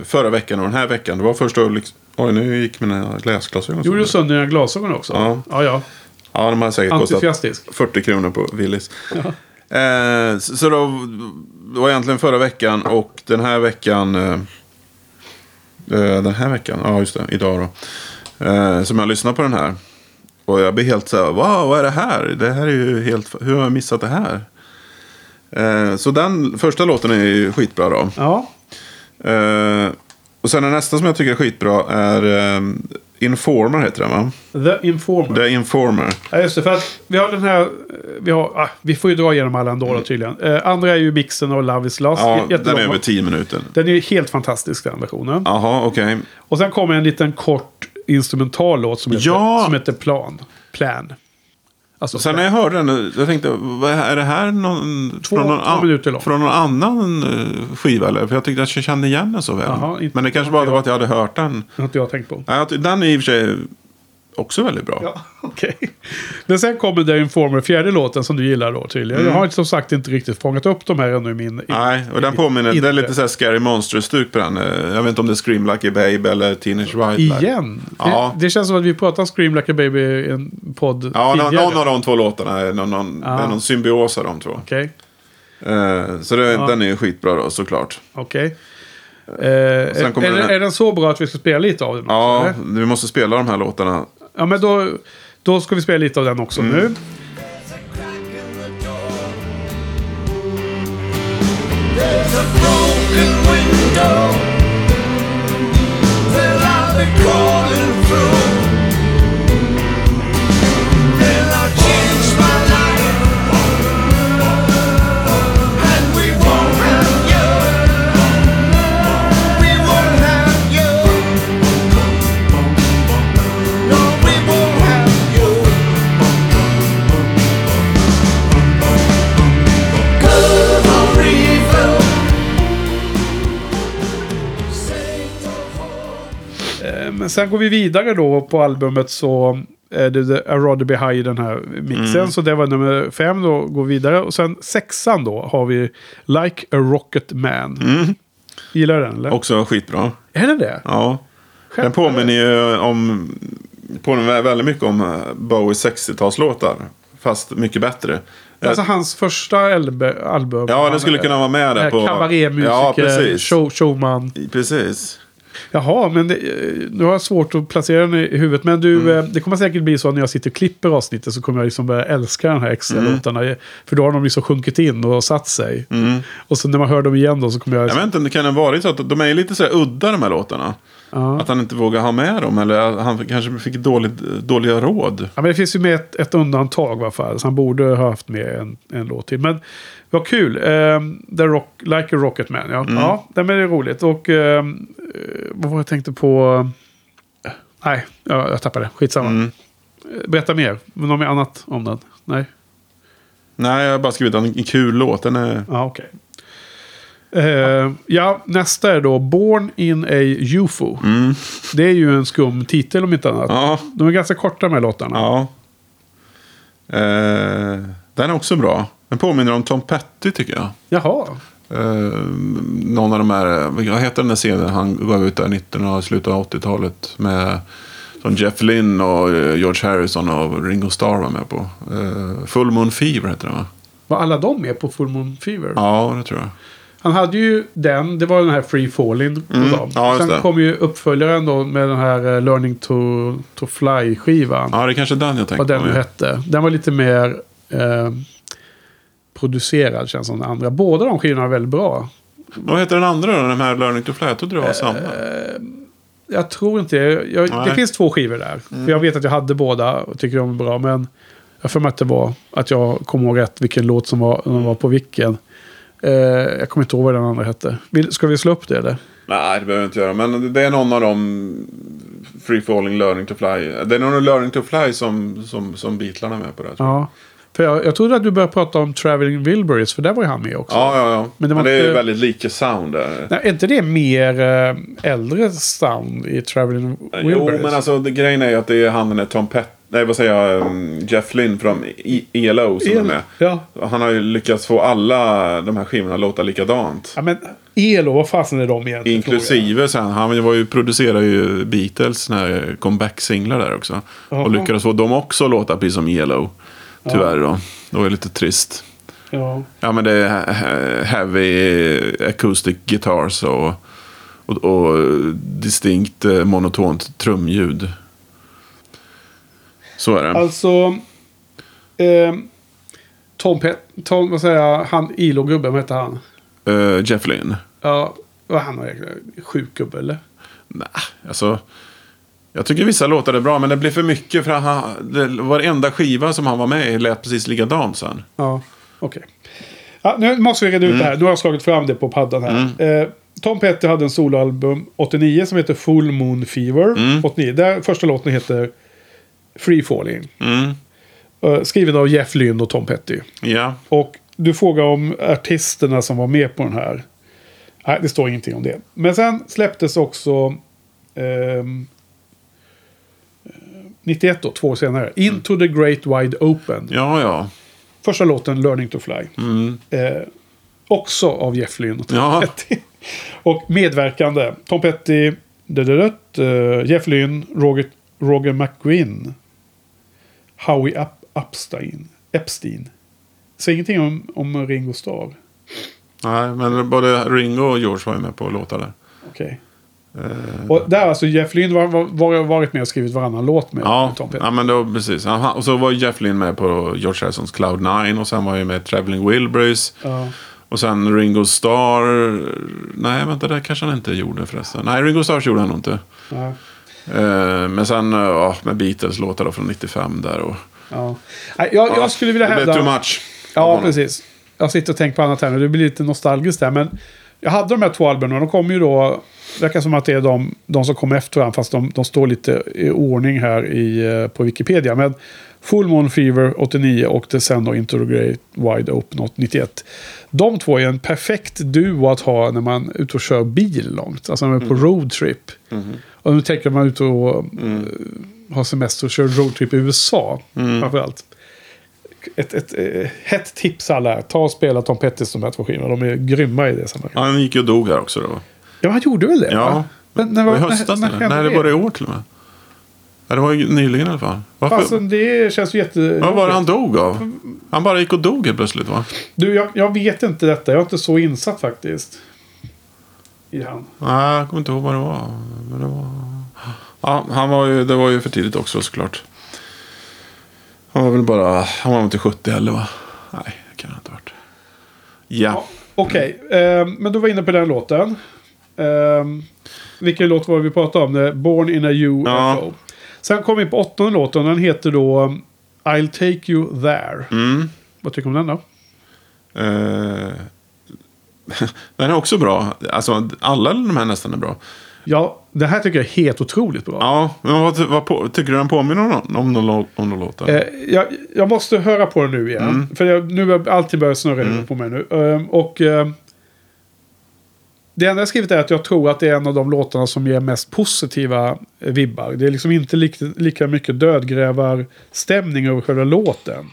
förra veckan och den här veckan. Det var först då liksom, Oj, nu gick mina läsglasögon Gjorde du sönder. dina glasögon också? Ja. ja. ja. Ja, de har säkert kostat Entusiastisk. 40 kronor på Willys. Eh, så så då, det var egentligen förra veckan och den här veckan. Eh, eh, den här veckan, ja just det, idag då. Eh, som jag lyssnar på den här. Och jag blir helt så här, wow, vad är det här? Det här är ju helt, hur har jag missat det här? Eh, så den första låten är ju skitbra då. Ja. Eh, och sen den nästa som jag tycker är skitbra är eh, Informer heter den va? The Informer. The Informer. Ja, just det. För att vi har den här... Vi, har, ah, vi får ju dra igenom alla ändå då, tydligen. Eh, andra är ju mixen och Love is Lost. Mm. Ja, Jättelång. den är över 10 minuter. Den är ju helt fantastisk den versionen. Jaha, okej. Och sen kommer en liten kort instrumental låt som heter, Ja! som heter Plan. Plan. Alltså, Sen när jag hörde den, jag tänkte, är det här någon, Två- från, någon an- från någon annan eh, skiva? Eller? För jag tyckte att jag kände igen den så väl. Inte- Men det kanske bara var att jag hade hört den. Det har inte jag tänkt på. Ja, den är i och för sig också väldigt bra. Ja, okej. Men sen kommer The Informer, fjärde låten som du gillar då tydligen. Jag har som sagt inte riktigt fångat upp de här ännu i min... Mm. Nej, och den påminner, inte. det är lite så här Scary Monster-stuk på den. Eh, Jag vet inte om det är Scream Like a Baby eller Teenage Wildlife. Igen? Ja. Det, det känns som att vi pratar Scream Like a Baby i en podd Ja, tidigare. någon av de två låtarna är någon, någon, det är någon symbios av de två. Okej, Eh, så det, den är ju skitbra då, såklart. okej. Eh, är, den här- är den så bra att vi ska spela lite av den? också, Ja, eller? vi måste spela de här låtarna ja men då, då ska vi spela lite av den också Mm. nu. There's a broken window that I've been crawling through. Eh, Men sen går vi vidare då på albumet så är det The I rather be high i den här mixen. Mm. Så det var nummer fem då, går vidare. Och sen sexan då har vi Like a Rocket Man. Gillar du den eller? Också skitbra. är det det? Ja. Den Skämtar du? påminner ju om, påminner väldigt mycket om eh, Bowies 60-talslåtar. Fast mycket bättre. Alltså hans första LB album. Ja, den skulle kunna vara med där Eh, på... Kabarémusiker, Ja, precis. show, showman. Precis. Jaha, men det, eh, nu har jag svårt att placera den i huvudet. Men du, Mm. eh, det kommer säkert bli så att när jag sitter och klipper avsnittet så kommer jag liksom börja älska den här extra Mm. låtarna. För då har de liksom sjunkit in och satt sig. Och så när man hör dem igen då så kommer jag... Jag vet inte om det kan ha varit så att de är lite så här udda de här låtarna. Ja. Att han inte vågar ha med dem. Eller han kanske fick dåligt, dåliga råd. Ja, men det finns ju med ett, ett undantag fall. Så han borde ha haft med en, en låt till. Men vad kul. Um, The Rock, Like a Rocket Man. Ja, Mm. ja det är roligt. Och ehm, eh, vad var jag tänkte på? Nej, jag, jag tappade. Skitsamma. Mm. Eh, Berätta mer. Något mer annat om den? Nej? Nej, jag har bara skrivit en kul låt. Den är... Ja, okej. Eh, ja, nästa är då Born in a UFO. Det är ju en skum titel om inte annat. Mm. Ja, De är ganska korta här låtarna. ja. Eh, den är också bra. Den påminner om Tom Petty tycker jag. Jaha. Eh, någon av de här, vad heter den där scenen han gav ut där i mitten och slutet av 80-talet med som Jeff Lynne och eh, George Harrison och Ringo Starr var med på. Eh, Full Moon Fever heter den va? Var alla de med på Full Moon Fever? Ja, det tror jag. Han hade ju den, det var den här Free Falling. Mm, ja, Sen det. kom ju uppföljaren då med den här eh, Learning to, to Fly-skivan. Ja, det är kanske den jag tänkte vad den på. nu hette. Den var lite mer eh, producerad känns som den andra. Båda de skivorna är väldigt bra. Vad heter den andra då? Den här Learning to Fly? Jag trodde det var samma. Jag tror inte jag, Det finns två skivor där. För jag vet att jag hade båda och tycker de är bra. Men jag får mig att det var att jag kommer ihåg rätt vilken låt som var, som var på vilken. Eh, jag kommer inte ihåg vad den andra hette. Vill, ska vi slå upp det eller? Nej, det behöver jag inte göra. Men det är någon av dem Free Falling Learning to Fly. Det är någon Learning to Fly som, som, som Beatlarna är med på det. tror jag. För jag, jag trodde att du började prata om Traveling Wilburys. För där var ju han med också. Ja, ja, ja. Men Men det det, var är inte- väldigt lika sound där. Nej, är inte det mer eh, äldre sound i Traveling Wilburys? Jo, men alltså det, grejen är ju att det är han den är Tom Pett... Nej, vad säger jag? um, Jeff Lynne från E- ELO som är med. Ja. Han har ju lyckats få alla de här skivorna att låta likadant. ja, men Elo, vad fasen är de egentligen? Inklusive sen, han var ju, producerade ju Beatles när comeback-singlar där också. Jaha. Och lyckades få dem också att låta precis som ELO. Tyvärr då. Det var ju lite trist. Ja. Ja men det är he- heavy acoustic guitars och, och, och distinkt eh, monotont trumljud. Så är det. Alltså... Eh, Tom, Pet, Tom, vad säger jag, han Ilo-gubben, vad hette han? Eh, Jeff Lynne. Ja, vad han har sjuk gubbe eller? Nej, alltså. Jag tycker vissa låtar är bra men det blir för mycket för han, det, varenda skiva som han var med i lät precis likadant sen. Ja, okej. Ja, nu måste vi reda ut det här. Nu har jag slagit fram det på paddan här. Eh, Tom Petty hade en soloalbum 89 som heter Full Moon Fever. 89. Där första låten heter Free Falling. Mm. Eh, skriven av Jeff Lynne och Tom Petty. Ja. Och du frågar om artisterna som var med på den här. Nej, det står ingenting om det. Men sen släpptes också... eh, 91 då, två år senare. Into the Great Wide Open. Ja, ja. Första låten, Learning to Fly. Mm. Eh, också av Jeff Lynne och Tom Ja. Petty. Och medverkande. Tom Petty, dödödött, uh, Jeff Lynne, Roger, Roger McGuinn. Howie Up, Upstein. Epstein. Säg ingenting om, om Ringo Starr. Nej, men både Ringo och George var ju med på låtar där. Okej. Och där alltså Jeff Lynne var, var, var, varit med och skrivit varannan låt med Ja, Tom Petty. ja men då precis. Han- Och så var Jeff Lynne med på George Harrisons Cloud 9 och sen var jag med Traveling Wilburys. Ja. Och sen Ringo Starr. Nej, vänta, det kanske han inte gjorde förresten. Nej, Ringo Starr gjorde han nog inte. Ja. Eh, men sen eh, ja, med Beatles låtar då från 95 där. Och, Ja. Jag, jag skulle vilja det hävda... blev too much. Ja, precis. Jag sitter och tänker på annat här nu. Det blir lite nostalgiskt där. Men jag hade de här två albumen. De kom ju då... Verkar som att det är de, de som kom efter varandra. Fast de, de står lite i ordning här i, eh, på Wikipedia. Men Full Moon Fever 89 och det sen då Wide Open 91. De två är en perfekt duo att ha när man är ute och kör bil långt. Alltså när man är på roadtrip. Och nu tänker man ut och eh, ha semester och kör roadtrip i USA. Framförallt ett, ett, ett hett tips alla. här. Ta och spela Tom Pettys de här två skivorna. De är grymma i det sammanhanget. Han gick ju och dog här också då. Ja, han gjorde väl det? Ja. va? Men, när var i höstas när, när hände det var det i år till och med. Ja, det var ju nyligen i alla fall. Varför? Alltså, det känns ju jätte... Vad var det han dog av? Han bara gick och dog helt plötsligt va? Du, jag, jag vet inte detta. Jag är inte så insatt faktiskt. I han. Nej, jag kommer inte ihåg vad det var. Men det var... Ja, han var ju, det var ju för tidigt också såklart. Han var väl bara, han var väl inte 70 heller va? Nej, det kan han inte ha varit. Ja. Ja, Okej, ehm, men då var inne på den låten. Um, vilken låt var det vi pratade om? Born in a UFO. Ja. Sen kom vi på åttonde låten. Den heter då um, I'll take you there. Mm. Vad tycker du om den då? Eh, den är också bra. Alltså, alla de här nästan är bra. Ja, det här tycker jag är helt otroligt bra. Ja, men vad, vad på, tycker du den påminner om, om, någon, om någon låt? eller? Eh, jag, jag måste höra på den nu igen. För jag, nu har alltid börjat snurra mm. på mig nu. Ehm, och ehm, det enda jag skrivit är att jag tror att det är en av de låtarna som ger mest positiva vibbar. Det är liksom inte lika, lika mycket dödgrävarstämning över själva låten.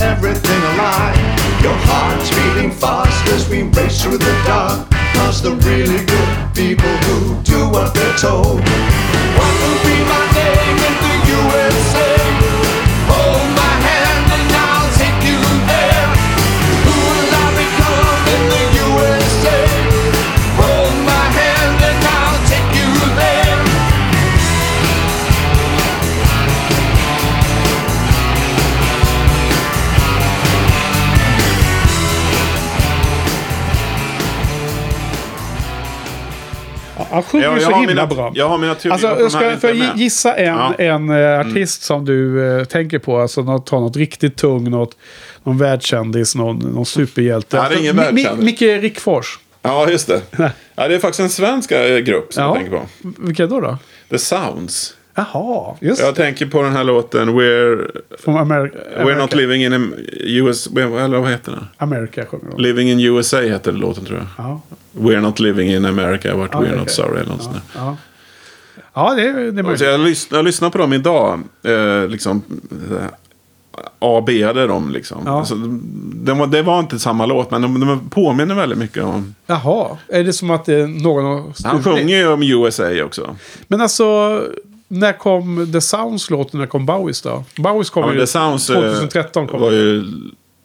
Everything alive. Your heart's beating fast as we race through the dark. Past the really good people who do what they're told. Sjunger Ja, så har himla mina- bra. jag har mina Alltså, jag ska, med. gissa en, Ja. en eh, artist som du eh, tänker på. Alltså något, ta något riktigt tung, något, någon världskändis, någon, någon superhjälte. Ja, det är ingen världskändis. Micke Rickfors. Ja, just det. Ja, det är faktiskt en svensk eh, grupp som jag tänker på. Vilka då då? The Sounds. Jaha, just Jag tänker på den här låten We're, Från Amer- We're Not Living in US... Eller vad heter den? America sjunger de. Living in USA heter låten tror jag. Ja, We're Not Living in America, but Ja, we're okej. not sorry. Eller något ja. ja det, är- det är möjligt. jag, lys- jag lyssnade på dem idag. Eh, liksom, eh, A-B-ade dem liksom. Ja. Alltså, det, var, det var inte samma låt, men de, de påminner väldigt mycket om... Jaha, är det som att det är någon har Han sjunger ju om USA också. Men alltså, när kom The Sounds-låten? När kom Bowies då? Bowies kom Ja, ju The Sounds eh, 2013. Kom var ju...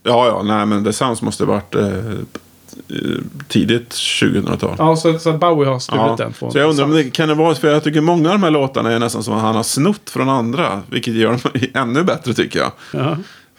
Ja, ja, nej men The Sounds måste ha varit eh, eh, tidigt 2000-tal. Ja, så, så Bowie har stulit Ja, den. Från så jag undrar om det kan det vara, för jag tycker många av de här låtarna är nästan som att han har snott från andra. Vilket gör dem ännu bättre tycker jag. Ja.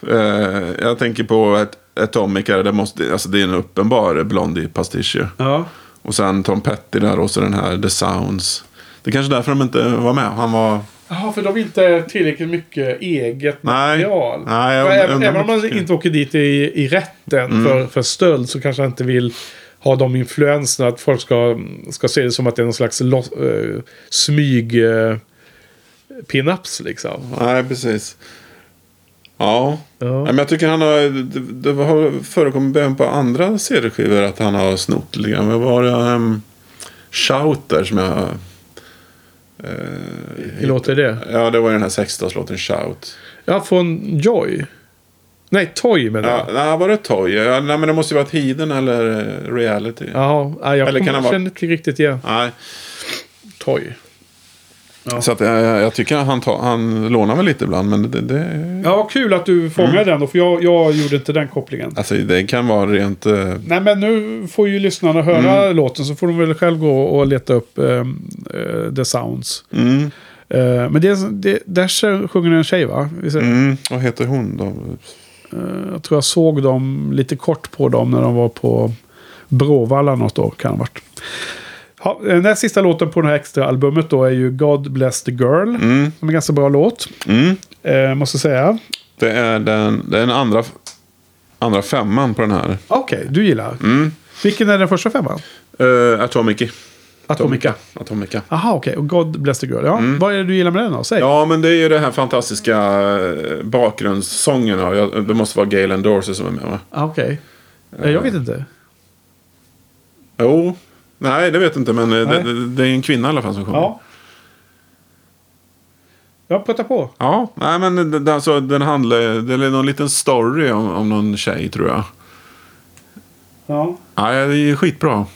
Eh, jag tänker på ett Atomic, det, måste, alltså det är en uppenbar Blondie-pastisch. Ja. Och sen Tom Petty där och så den här The Sounds. Det är kanske därför de inte var med. Han var... Jaha, för de vill inte tillräckligt mycket eget Nej. material. Nej, jag även, om man inte åker dit i, i rätten Mm. för, för stöld så kanske han inte vill ha de influenserna. Att folk ska, ska se det som att det är någon slags lo, uh, smyg uh, pinups liksom. Nej, precis. Ja. Ja. Nej, Men jag tycker han har... Det, det har förekommit även på andra CD-skivor att han har snott lite grann. Vad var det? Um, Shout där som jag... eh, Hur låter det? Ja, det var ju den här 60-talslåten Shout. Ja, från Joy. Nej, Toy menar Ja, jag. nej, var det Toy? Ja, nej, men det måste ju varit Hidden eller eh, Reality. Jaha, nej, jag Eller kan kommer- han vara- känner inte riktigt igen Nej, Toy. Så att, jag, jag tycker han, tar, han lånar väl lite ibland. Men det, det, Ja, kul att du fångade Mm. den då, för jag, jag gjorde inte den kopplingen. alltså, det kan vara rent... eh, Nej, men nu får ju lyssnarna höra Mm. låten så får de väl själv gå och leta upp ehm, eh, The Sounds. Mm, Eh, men det, det, där sjunger en tjej va? Mm, vad heter hon då? Eh, jag tror jag såg dem lite kort på dem när de var på Bråvalla något år kan det ha varit. Ja, den här sista låten på det här extra albumet då är ju God Bless the Girl. Mm, Som är en ganska bra låt. mm. Eh, måste säga. Det är den, det är den andra, andra femman på den här. Okej, du gillar. Mm. Vilken är den första femman? Uh, Atomic. Atomica. Atomica. Aha, okej. Och God Bless the Girl. Ja, Vad är det du gillar med den då? Säg. Mm. Ja, men det är ju det här fantastiska eh, bakgrundssången. Det måste vara Galen Dorsey som är med va? Ah, Okej. Eh, Jag vet inte. Jo. Nej, det vet jag inte. Men eh, Nej. det, det, är en kvinna i alla fall som sjunger. Ja. Jag puttar på. Ja, nej men det- alltså, den handlar... Det är någon liten story om, om någon tjej tror jag. Ja. Ja, det är skitbra.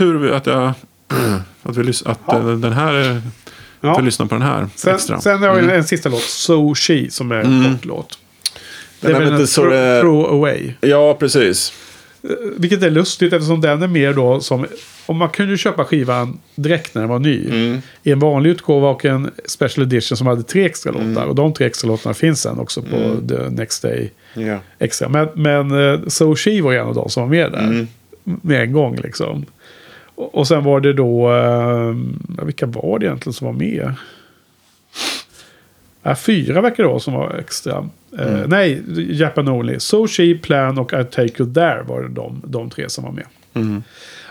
Eh, var tur att jag... Att, vi, att eh, den här... eh, Ja. Att vi lyssnar på den här Sen, extra. sen har vi en sista låt, So She, som är en kort låt. Det är väl en så throw, away. Ja, precis. Vilket är lustigt eftersom den är mer då som... Om man kunde köpa skivan direkt när den var ny. I en vanlig utgåva och en special edition som hade tre extra låtar. Och de tre extra låtarna finns sen också på The Next Day Ja. extra. Men, men eh, So She var en av de som var med där. Med en gång liksom. Och, och sen var det då... Eh, vilka var det egentligen som var med? Ja, fyra verkar det vara som var extra. Eh, nej, Japan Only. So She, Plan och I Take You There var det de, de tre som var med.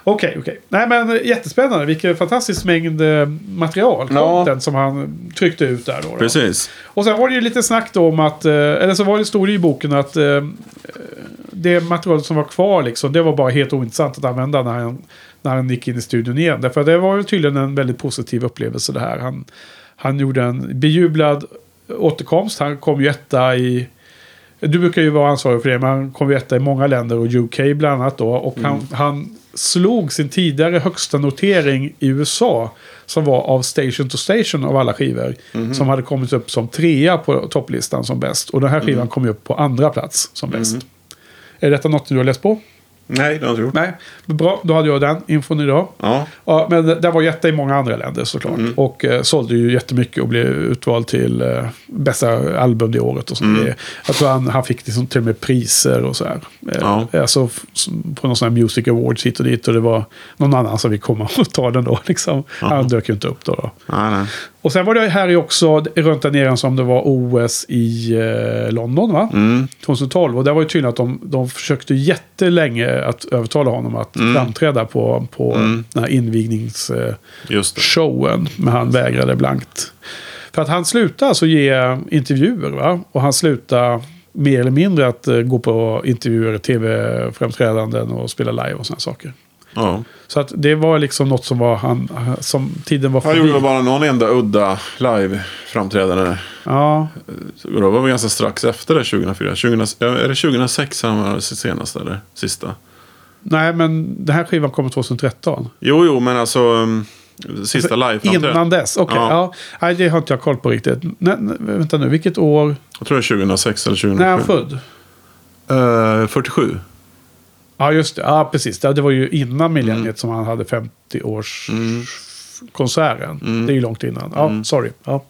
Okej, okej. Nej men jättespännande. Vilken fantastisk mängd eh, material. Ja. Som han tryckte ut där då. då. Precis. Och sen var det ju lite snack då om att, eh, eller så var det, stod det i boken att det materialet som var kvar liksom, det var bara helt ointressant att använda när han, när han gick in i studion igen. Därför att det var ju tydligen en väldigt positiv upplevelse det här. Han, han gjorde en bejublad återkomst. Han kom ju etta i... Du brukar ju vara ansvarig för det, men han kom ju etta i många länder och UK bland annat då. Och han, han slog sin tidigare högsta notering i USA. Som var av Station to Station av alla skivor. Som hade kommit upp som trea på topplistan som bäst. Och den här skivan kom ju upp på andra plats som bäst. Är detta något du har läst på? Nej, det har jag inte gjort. Nej, bra. Då hade jag den infon idag. Ja. Ja, men det var jätte i många andra länder såklart. Och eh, sålde ju jättemycket och blev utvald till eh, bästa album det året och sånt. grejer. Jag tror han, han fick liksom till och med priser och så här. Eh, Ja. Alltså på någon sån här Music Awards hit och dit. Och det var någon annan som fick komma och ta den då. Liksom. Han dök ju inte upp då. då. Nej, nej. Och sen var det här också runt den eran som det var OS i eh, London va? 2012. Och det var ju tydligt att de, de försökte jättelänge att övertala honom att framträda på, på den här invignings... Just det. showen. Men han vägrade blankt. För att han slutade alltså ge intervjuer. Va? Och han slutade mer eller mindre att eh, gå på intervjuer, tv-framträdanden och spela live och sådana saker. Ja. Så att det var liksom något som var han, som tiden var Han gjorde bara någon enda udda live-framträdande. Ja, då var vi ganska strax efter det, 2004. 2000, ja, är det 2006 han var senaste eller sista? nej men den här skivan kommer 2013. Jo, jo, men alltså um, sista live-framträdandet. Innan dess, okej. Ja. ja. Nej, det har inte jag koll på riktigt. Nej, vänta nu, vilket år? Jag tror det är 2006 eller 2007. När är han född? Eh, 47. Ja, just det. Ja, precis. Det var ju innan millenniet som han hade 50-årskonserten. Det är ju långt innan. Ja, sorry. Ja,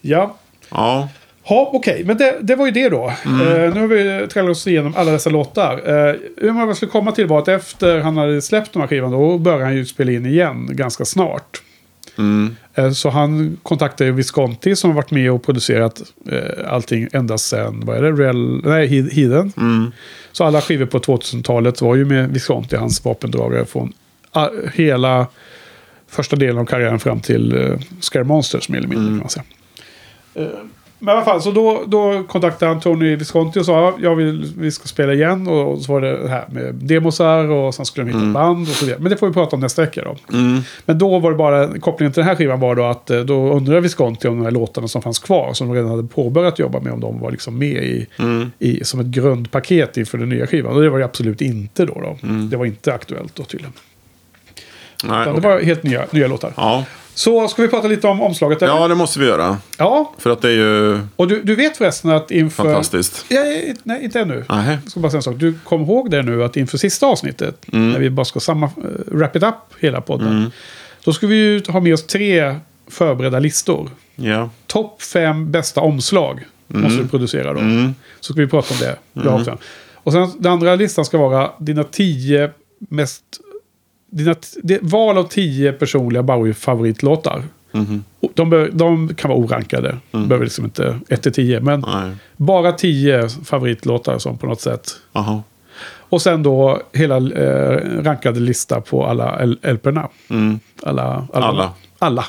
ja. Ja, Ja, okej. Men det, det var ju det då. Eh, nu har vi trällat oss igenom alla dessa låtar. Uh, hur man skulle komma till var att efter han hade släppt de här skivan då började han ju spela in igen ganska snart. Eh, så han kontaktade Visconti som har varit med och producerat uh, allting ända sedan, vad är det, Real, nej, He- Heathen. Så alla skivor på 2000-talet var ju med Visconti, hans vapendragare från hela första delen av karriären fram till uh, Scare Monsters mer eller mindre kan man säga. Men i alla fall, så då, då kontaktade han Tony Visconti och sa jag vill vi ska spela igen. Och, och så var det det här med demosar och sen skulle de hitta ett band och så vidare. Men det får vi prata om nästa vecka då. Men då var det bara, kopplingen till den här skivan var då att eh, då undrade Visconti om de här låtarna som fanns kvar, som de redan hade påbörjat jobba med, om de var liksom med i, i som ett grundpaket inför den nya skivan. Och det var det absolut inte då. då. Det var inte aktuellt då tydligen. Nej, okej. Det var helt nya, nya låtar. Ja. Så ska vi prata lite om omslaget? eller? ja, det måste vi göra. ja. För att det är ju Och du, du vet förresten att inför... fantastiskt. Ja, nej, inte ännu. Nej. Jag ska bara säga en sak. Du kom ihåg det nu att inför sista avsnittet, när vi bara ska samma, eh, wrap it up hela podden. Då ska vi ju ha med oss tre förberedda listor. Ja. Topp fem bästa omslag måste du producera då. Så ska vi prata om det. Också. Och sen den andra listan ska vara dina tio mest... Dina, det, val av tio personliga Bowie-favoritlåtar. Och De, bör, de kan vara orankade. Behöver liksom inte 1 till 10. Men Nej. bara tio favoritlåtar som på något sätt. Jaha. Och sen då hela eh, rankade lista på alla LP'erna. Alla, alla. Alla. Alla.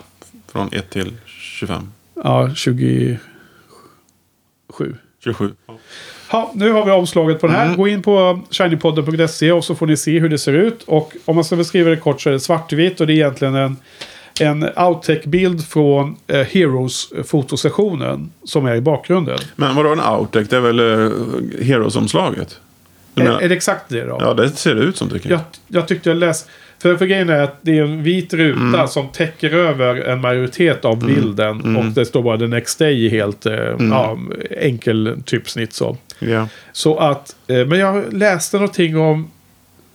Från 1 till 25. Ja, 27. 27. Ja, nu har vi omslaget på den här. Gå in på shinypodden.se och så får ni se hur det ser ut. Och om man ska beskriva det kort så är det svartvitt och det är egentligen en, en outtake-bild från eh, Heroes-fotosessionen som är i bakgrunden. Men vadå en outtake? Det är väl uh, Heroes-omslaget? Är, är det exakt det då? Ja, det ser det ut som tycker jag. Jag, jag tyckte jag läste... För, för grejen är att det är en vit ruta Mm. som täcker över en majoritet av bilden. Och det står bara the next day i helt eh, Mm. ja, enkel typsnitt så. Ja. Så att, eh, men jag läste någonting om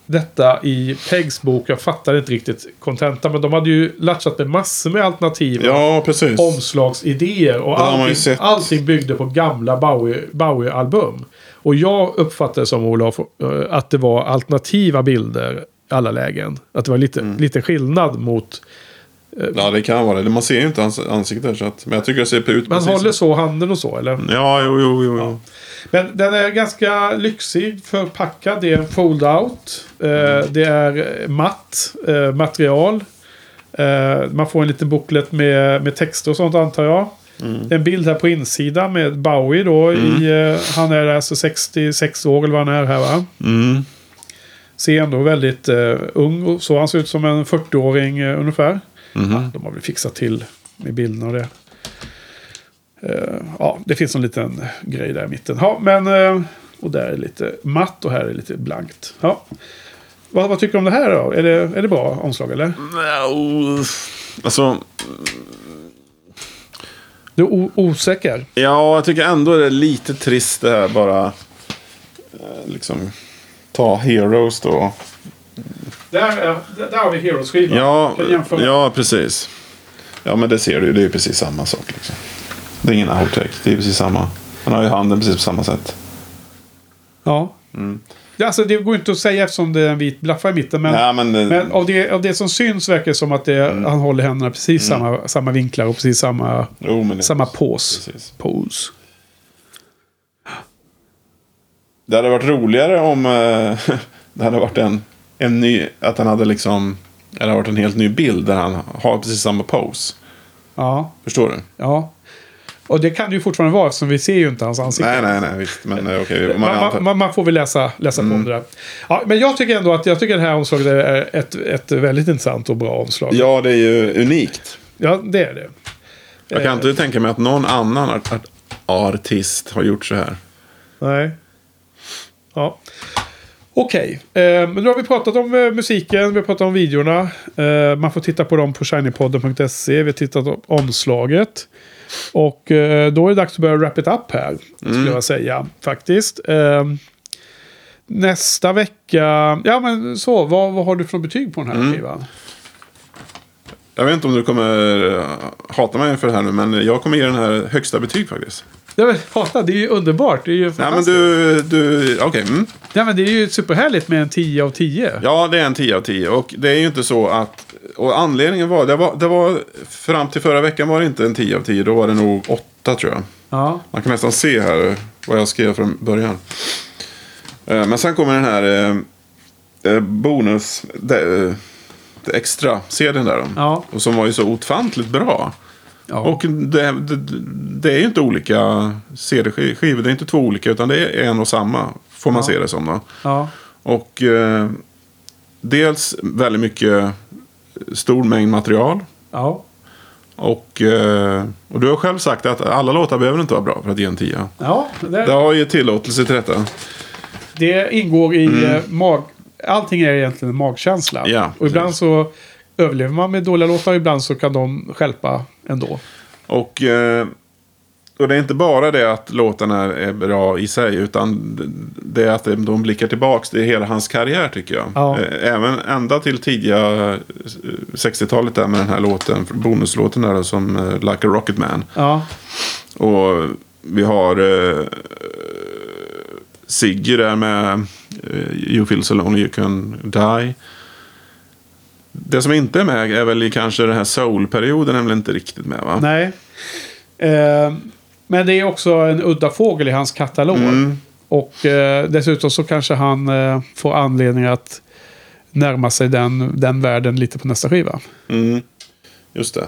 detta i Pegs bok. Jag fattade inte riktigt kontenta. Men de hade ju latchat med massor med alternativa ja, precis. omslagsidéer. Och allting, allting byggde på gamla Bowie- Bowie-album. och jag uppfattade som Olof eh, att det var alternativa bilder i alla lägen. Att det var lite, Mm. lite skillnad mot... Ja, det kan vara det. Man ser ju inte hans ansikte. Så att, men jag tycker det ser ut Man precis håller så handen och så, eller? Ja, jo, jo, jo. jo. Men den är ganska lyxig förpackad. Det är en fold-out. Eh, det är eh, matt eh, material. Man får en liten booklet med, med texter och sånt antar jag. Är en bild här på insidan med Bowie då. I, eh, han är alltså 66 år eller vad han är här va? Mm. Ser ändå väldigt eh, ung och så. Han ser ut som en 40-åring eh, ungefär. Mhm. Ja, de har väl fixat till med bilden och det. Eh, ja, det finns en liten grej där i mitten. Ja, men... eh, och där är lite matt och här är lite blankt. Ja. Vad, vad tycker du om det här då? Är det, är det bra omslag eller? Alltså, Du är osäker? ja, jag tycker ändå det är lite trist det här bara. eh, Liksom, ta Heroes då. Där, är, där har vi Heroes-skivan. Ja, ja, precis. Ja, men det ser du ju. Det är ju precis samma sak. Liksom. Det är ingen outtake. Det är precis samma. Han har ju handen precis på samma sätt. Ja. Ja, Alltså, det går inte att säga eftersom det är en vit blaffa i mitten. Men, Ja, men, men av, det, av det som syns verkar det som att det, han håller händerna precis samma, samma vinklar och precis samma, Jo, samma pose. Precis. pose. det hade varit roligare om eh, det hade varit en, en ny... Att han hade liksom... Det hade varit en helt ny bild där han har precis samma pose. Ja, Förstår du? ja. Och det kan det ju fortfarande vara eftersom vi ser ju inte hans ansikte. Nej, nej, nej. Visst. Men eh, okej. man Man, man, man, man får väl läsa, läsa på om det där. Ja, men jag tycker ändå att jag tycker det här omslaget är ett, ett väldigt intressant och bra omslag. Ja, det är ju unikt. Ja, det är det. Jag kan inte tänka mig att någon annan art, artist har gjort så här. Nej. Ja. Okej, eh, men nu har vi pratat om eh, musiken, vi har pratat om videorna. Eh, man får titta på dem på shinypodden.se. Vi har tittat på omslaget. Och eh, då är det dags att börja wrap it up här. Skulle jag säga faktiskt. Eh, nästa vecka, ja men så, vad, vad har du för betyg på den här skivan? Jag vet inte om du kommer eh, hata mig för det här nu, men jag kommer ge den här högsta betyg faktiskt. Ja, men, fatta, det är ju underbart. Det är ju Nej, men fantastiskt. du, du okej. mm. Ja, men det är ju superhärligt med en 10 av 10. Ja, det är en 10 av 10. Och det är ju inte så att... Och anledningen var det, var... det var... Fram till förra veckan var det inte en 10 av 10. Då var det nog 8 tror jag. Ja. Man kan nästan se här vad jag skrev från början. Eh, Men sen kommer den här eh, eh, bonus... Det, det extra sedeln där. Ja. Och som var ju så ofantligt bra. Ja. Och det, det, det är ju inte olika CD-skivor. Det är inte två olika utan det är en och samma. Får man Ja. se det som då. Ja. Och eh, dels väldigt mycket stor mängd material. Ja. Och, eh, och du har själv sagt att alla låtar behöver inte vara bra för att ge en tia. Ja, Det det, har ju tillåtelse till detta. det ingår i eh, mag... Allting är egentligen en magkänsla. Mm. Ja, och ibland precis. så överlever man med dåliga låtar ibland så kan de stjälpa ändå. Och, eh, och det är inte bara det att låtarna är bra i sig. Utan det är att de blickar tillbaks till hela hans karriär tycker jag. Ja. Eh, Även ända till tidiga eh, 60-talet där med den här låten. Bonuslåten där som eh, Like a Rocket Man. Ja, Och vi har eh, Sigge där med eh, You feel so lonely you can die. Det som inte är med är väl i kanske den här soul-perioden är väl inte riktigt med va? nej. Eh, men det är också en udda fågel i hans katalog. Mm. Och eh, dessutom så kanske han eh, får anledning att närma sig den, den världen lite på nästa skiva. Mm. Just det.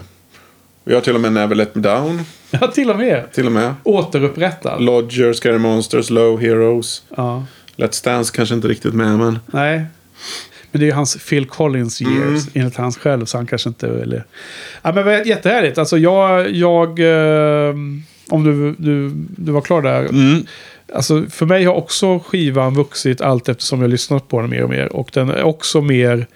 Vi har till och med Never Let Me Down. Ja, till och med. Till och med. Återupprättad. Lodger, Scary Monsters, Low Heroes. Ja. Let's Dance kanske inte riktigt med men. Nej. Men det är ju hans Phil Collins years, Mm. enligt hans själv. Så han kanske inte... Eller... Ja, men jättehärligt. Alltså jag... jag eh, om du, du, du var klar där. Mm. Alltså för mig har också skivan vuxit allt eftersom jag lyssnat på den mer och mer. Och den är också mer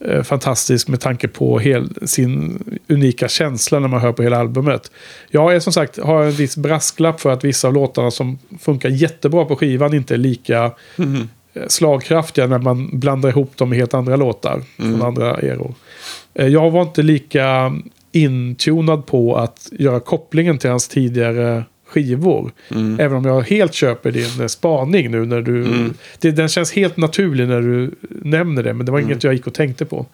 eh, fantastisk med tanke på hel, sin unika känsla när man hör på hela albumet. Jag är som sagt har en viss brasklapp för att vissa av låtarna som funkar jättebra på skivan inte är lika eh, slagkraftiga när man blandar ihop dem med helt andra låtar från andra eror. Eh, Jag var inte lika intunad på att göra kopplingen till hans tidigare skivor. Även om jag helt köper din eh, spaning nu när du... Det, den känns helt naturlig när du nämner det, men det var inget jag gick och tänkte på.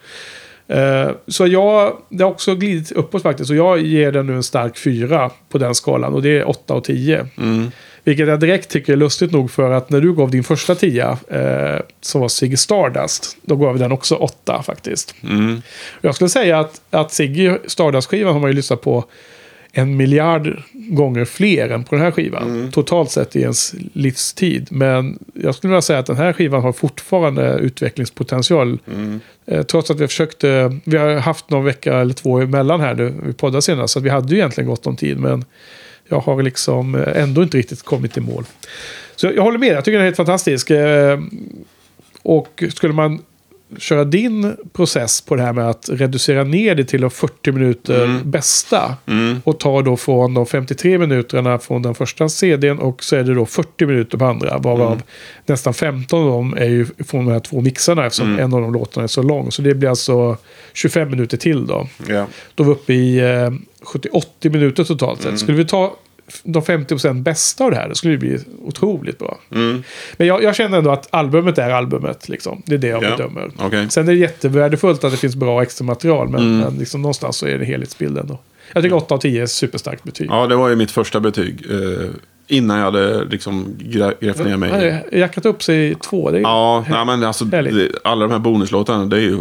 Eh, så jag, det har också glidit uppåt faktiskt. Och jag ger den nu en stark fyra på den skalan. Och det är 8 och 10. Vilket jag direkt tycker är lustigt nog för att när du gav din första tia, eh, som var Ziggy Stardust, då gav vi den också 8 faktiskt. Mm. Jag skulle säga att, att Ziggy Stardust-skivan har man ju lyssnat på en miljard gånger fler än på den här skivan. Totalt sett i ens livstid. Men jag skulle vilja säga att den här skivan har fortfarande utvecklingspotential. Eh, trots att vi försökte, vi har haft någon vecka eller två emellan här nu, vi poddade senast, så att vi hade ju egentligen gott om tid. Men jag har liksom eh, ändå inte riktigt kommit i mål. Så jag håller med, jag tycker den är helt fantastisk. Eh, och skulle man köra din process på det här med att reducera ner det till de 40 minuter bästa. Och ta då från de 53 minuterna från den första CDn och så är det då 40 minuter på andra. Varav nästan 15 av dem är ju från de här två mixarna eftersom en av de låtarna är så lång. Så det blir alltså 25 minuter till då. Ja. Då är vi uppe i eh, 70-80 minuter totalt sett. Skulle vi ta de 50% bästa av det här, då skulle det bli otroligt bra. Men jag, jag känner ändå att albumet är albumet. Liksom. Det är det jag Ja, bedömer. okej. Sen är det jättevärdefullt att det finns bra extra material, men, men liksom någonstans så är det helhetsbilden. Då. Jag tycker 8 av 10 är superstarkt betyg. ja, det var ju mitt första betyg. Eh, innan jag hade liksom grävt ner mig. Jackat upp sig i två. Det är Ja, nej, men alltså, det, alla de här bonuslåtarna, det är ju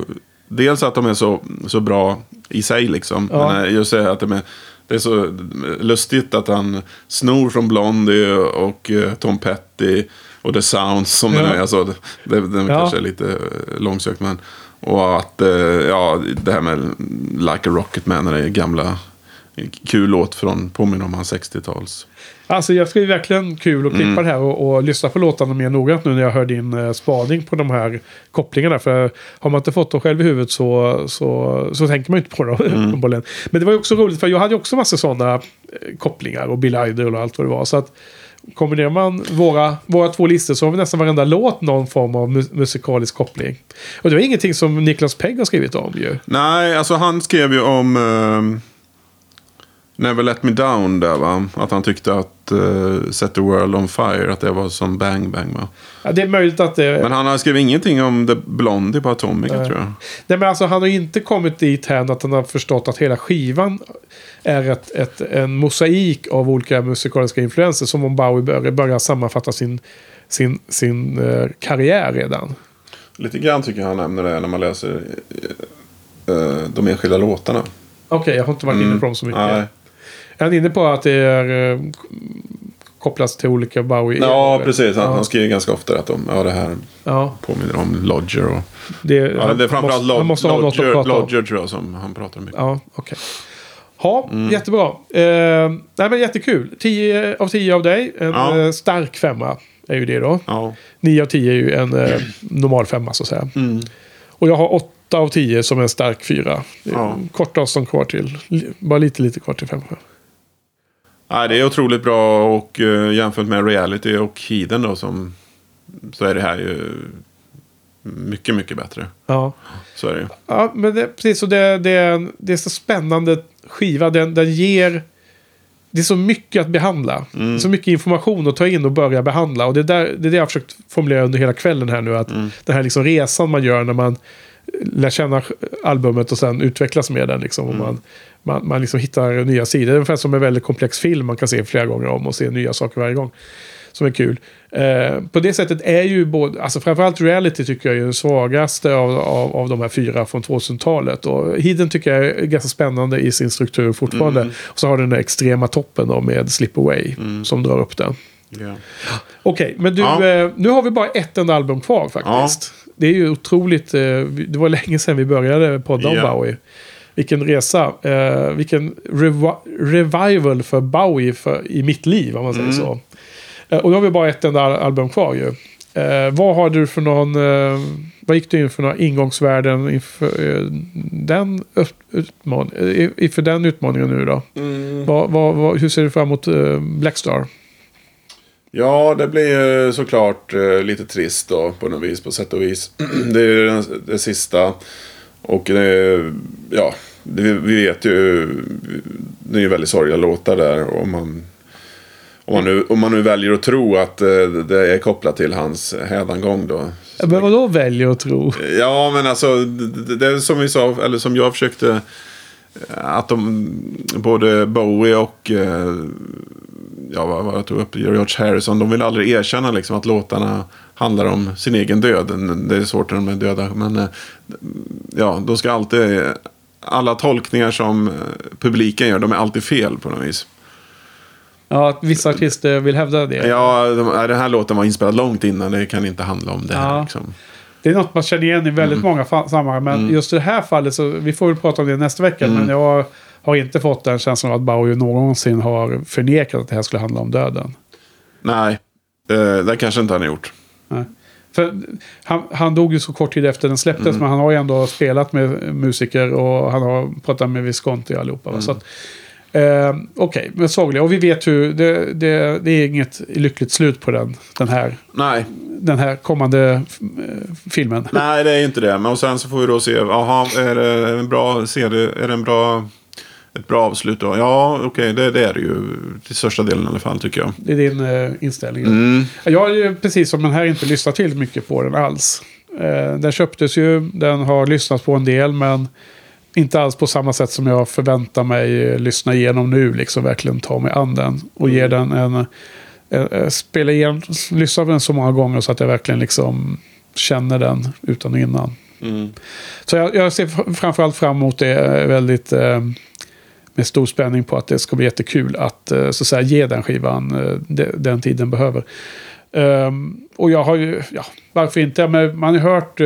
dels att de är så, så bra i sig liksom. Ja. Men eh, just det att de är, det är så lustigt att han snor från Blondie och eh, Tom Petty och The Sounds som Ja. den är. Alltså, det, det Ja. kanske är lite eh, långsökt men. Och att, ja, det här med Like a Rocket Man, det är gamla kul låt från, påminner om hans 60-tals. Alltså jag ska ju verkligen kul att klippa Mm. det här och, och lyssna på låtarna mer noggrant nu när jag hör din eh, spaning på de här kopplingarna. För har man inte fått dem själv i huvudet så, så, så tänker man ju inte på dem. Mm. Men det var ju också roligt för jag hade ju också massa sådana eh, kopplingar och Bill Idol och allt vad det var. Så att kombinerar man våra, våra två listor så har vi nästan varenda låt någon form av mu- musikalisk koppling. Och det var ingenting som Niklas Pegg har skrivit om ju. Nej, alltså han skrev ju om ehm, Never Let Me Down där va. Att han tyckte att eh, Set the World On Fire, att det var som Bang Bang va. Ja, det är möjligt att det... Men han har skrivit ingenting om The Blondie på Atomica Nej. tror jag. Nej men alltså han har inte kommit dit här att han har förstått att hela skivan är ett, ett, en mosaik av olika musikaliska influenser. Som om Bowie börjar, börjar sammanfatta sin, sin, sin eh, karriär redan. Lite grann tycker jag han nämner det när man läser eh, de enskilda låtarna. Okej, jag har inte varit inne på dem så mycket. Nej. Är han inne på att det är eh, kopplas till olika Bowie? Ja, precis. Han, Ja. han skriver ganska ofta att de, ja, det här Ja, påminner om Lodger. Och, det, ja, han det är framförallt måste, han måste ha något att Lodger, om. Lodger tror jag som han pratar mycket om. Ja, okej. Ja, Mm. jättebra. Eh, nej, men jättekul. 10 av 10 av dig. En Ja. eh, stark femma är ju det då. Ja. 9 av 10 är ju en eh, normal femma så att säga. Mm. Och jag har 8 av 10 som en stark fyra. Ja. Kort avstånd kvar till. Bara lite, lite kvar till femma. Nej, det är otroligt bra och uh, jämfört med reality och Heathen då som så är det här ju mycket, mycket bättre. Ja. Så är det ju. Ja, men det, precis. Och det, det, är det är så spännande skiva. Den, den ger... Det är så mycket att behandla. Mm. Så mycket information att ta in och börja behandla. Och det, där, det är det jag har försökt formulera under hela kvällen här nu. Att Mm. Den här liksom resan man gör när man lär känna albumet och sen utvecklas med den. Liksom, Mm. man man, man liksom hittar nya sidor. Det är ungefär som en väldigt komplex film man kan se flera gånger om och se nya saker varje gång. Som är kul. Eh, på det sättet är ju både, alltså framförallt reality tycker jag är den svagaste av, av, av de här fyra från 2000-talet. Och Hidden tycker jag är ganska spännande i sin struktur fortfarande. Mm. Och så har den där extrema toppen då med Slip Away som drar upp den. Ja. Okej, men du, Ja. eh, nu har vi bara ett enda album kvar faktiskt. Det är ju otroligt, eh, det var länge sedan vi började podda om Ja. Bowie. Vilken resa, eh, vilken revi- revival för Bowie för, i mitt liv om man säger Mm. så. Eh, och då har vi bara ett enda al- album kvar ju. Vad har du för någon, vad gick du in för några ingångsvärden inför, den, utman- inför den utmaningen nu då? Mm. Vad, vad, vad, hur ser du fram emot Blackstar? Ja, det blir ju såklart eh, lite trist då på något vis, på sätt och vis. det är ju det sista. Och det, ja, det, vi vet ju, det är ju väldigt sorgliga låtar där. Om man, om man, nu, om man nu väljer att tro att eh, det är kopplat till hans hädangång då. Men vadå väljer att tro? Ja, men alltså det, det är som vi sa, eller som jag försökte. eh, Att de, både Bowie och, eh, ja vad, vad jag tog upp, George Harrison, de vill aldrig erkänna liksom att låtarna handlar om sin egen död. Det är svårt när de är döda, men eh, ja, då ska alltid, alla tolkningar som eh, publiken gör, de är alltid fel på något vis. Ja, att vissa artister vill hävda det. Ja, de, den här låten var inspelad långt innan, det kan inte handla om det här Ja. liksom. Det är något man känner igen i väldigt Mm. många sammanhang. Men just i det här fallet, så, vi får väl prata om det nästa vecka. Mm. Men jag har inte fått den känslan av att Bowie någonsin har förnekat att det här skulle handla om döden. Nej, eh, det kanske inte han har gjort. Nej. För han, han dog ju så kort tid efter den släpptes, Mm. men han har ju ändå spelat med musiker och han har pratat med Visconti och allihopa. Mm. Va? Så att, eh, Okej, men sorgliga. Och vi vet ju, det, det, det är inget lyckligt slut på den, den, här, Nej, den här kommande eh, filmen. Nej, det är inte det. Men och sen så får vi då se. Jaha, är det en bra serie? Är det en bra, ett bra avslut då? Ja, okej, det, det är det ju. Till största delen i alla fall tycker jag. Det är din eh, inställning. Mm. Jag har ju precis som den här inte lyssnat till mycket på den alls. Eh, den köptes ju, den har lyssnat på en del men inte alls på samma sätt som jag förväntar mig eh, lyssna igenom nu. Liksom verkligen ta mig an den och ge den en... en, en spela igenom, lyssna på den så många gånger så att jag verkligen liksom känner den utan och innan. Mm. Så jag, jag ser framförallt fram emot det eh, väldigt eh, med stor spänning på att det ska bli jättekul att eh, så att säga, ge den skivan eh, de, den tid den behöver. Ehm, och jag har ju, ja, varför inte? Men man har ju hört, eh,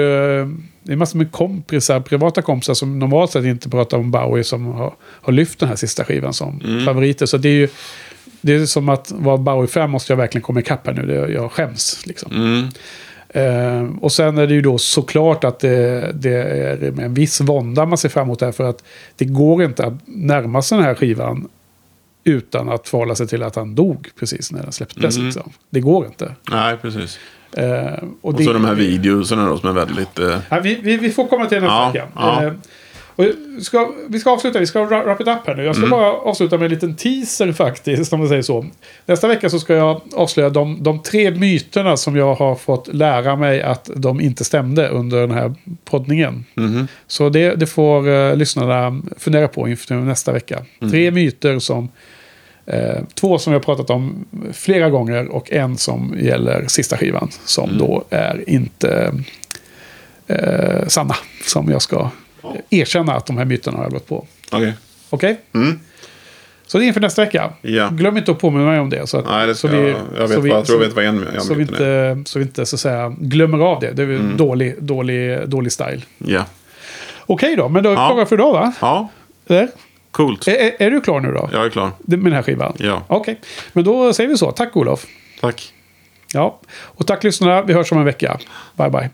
det är massor med kompisar, privata kompisar som normalt sett inte pratar om Bowie som har, har lyft den här sista skivan som favoriter. Så det är ju, det är som att vara Bowie-fan måste jag verkligen komma ikapp här nu. Det, jag skäms liksom. Mm. Eh, och sen är det ju då såklart att det, det är med en viss vånda man ser fram emot det här. För att det går inte att närma sig den här skivan utan att förhålla sig till att han dog precis när den släpptes. Mm. Liksom. Det går inte. Nej, precis. Eh, och Och det, så de här videorna då som är väldigt... Eh, Ja, vi, vi, vi får komma till nästa Ja, vecka. ja. Eh, och ska, vi ska avsluta, vi ska ra- wrap it up här nu. Jag ska Mm. bara avsluta med en liten teaser faktiskt, om man säger så. Nästa vecka så ska jag avslöja de, de tre myterna som jag har fått lära mig att de inte stämde under den här poddningen. mhm. Så det, det får uh, lyssnarna fundera på inför nästa vecka. Mm. Tre myter som... Eh, två som jag har pratat om flera gånger och en som gäller sista skivan. Som Mm. då är inte eh, sanna. Som jag ska erkänna att de här myterna har jag gått på. Okej. Okej? Mm. Så det är inför nästa vecka. Ja. Glöm inte att påminna mig om det. Så att, Nej, det så ska jag. Vet så vad, jag tror jag vet vad en, en så vi minut är. inte, så vi inte så att säga, glömmer av det. Det är Mm. dålig, dålig, dålig style. Ja. Okej då, men då är vi Ja. klara för idag va? Ja, Eller? coolt. Är, är, du klar nu då? Jag är klar. Med den här skivan? Ja. Okej, men då säger vi så. Tack Olof. Tack. Ja, och tack lyssnarna. Vi hörs om en vecka. Bye bye.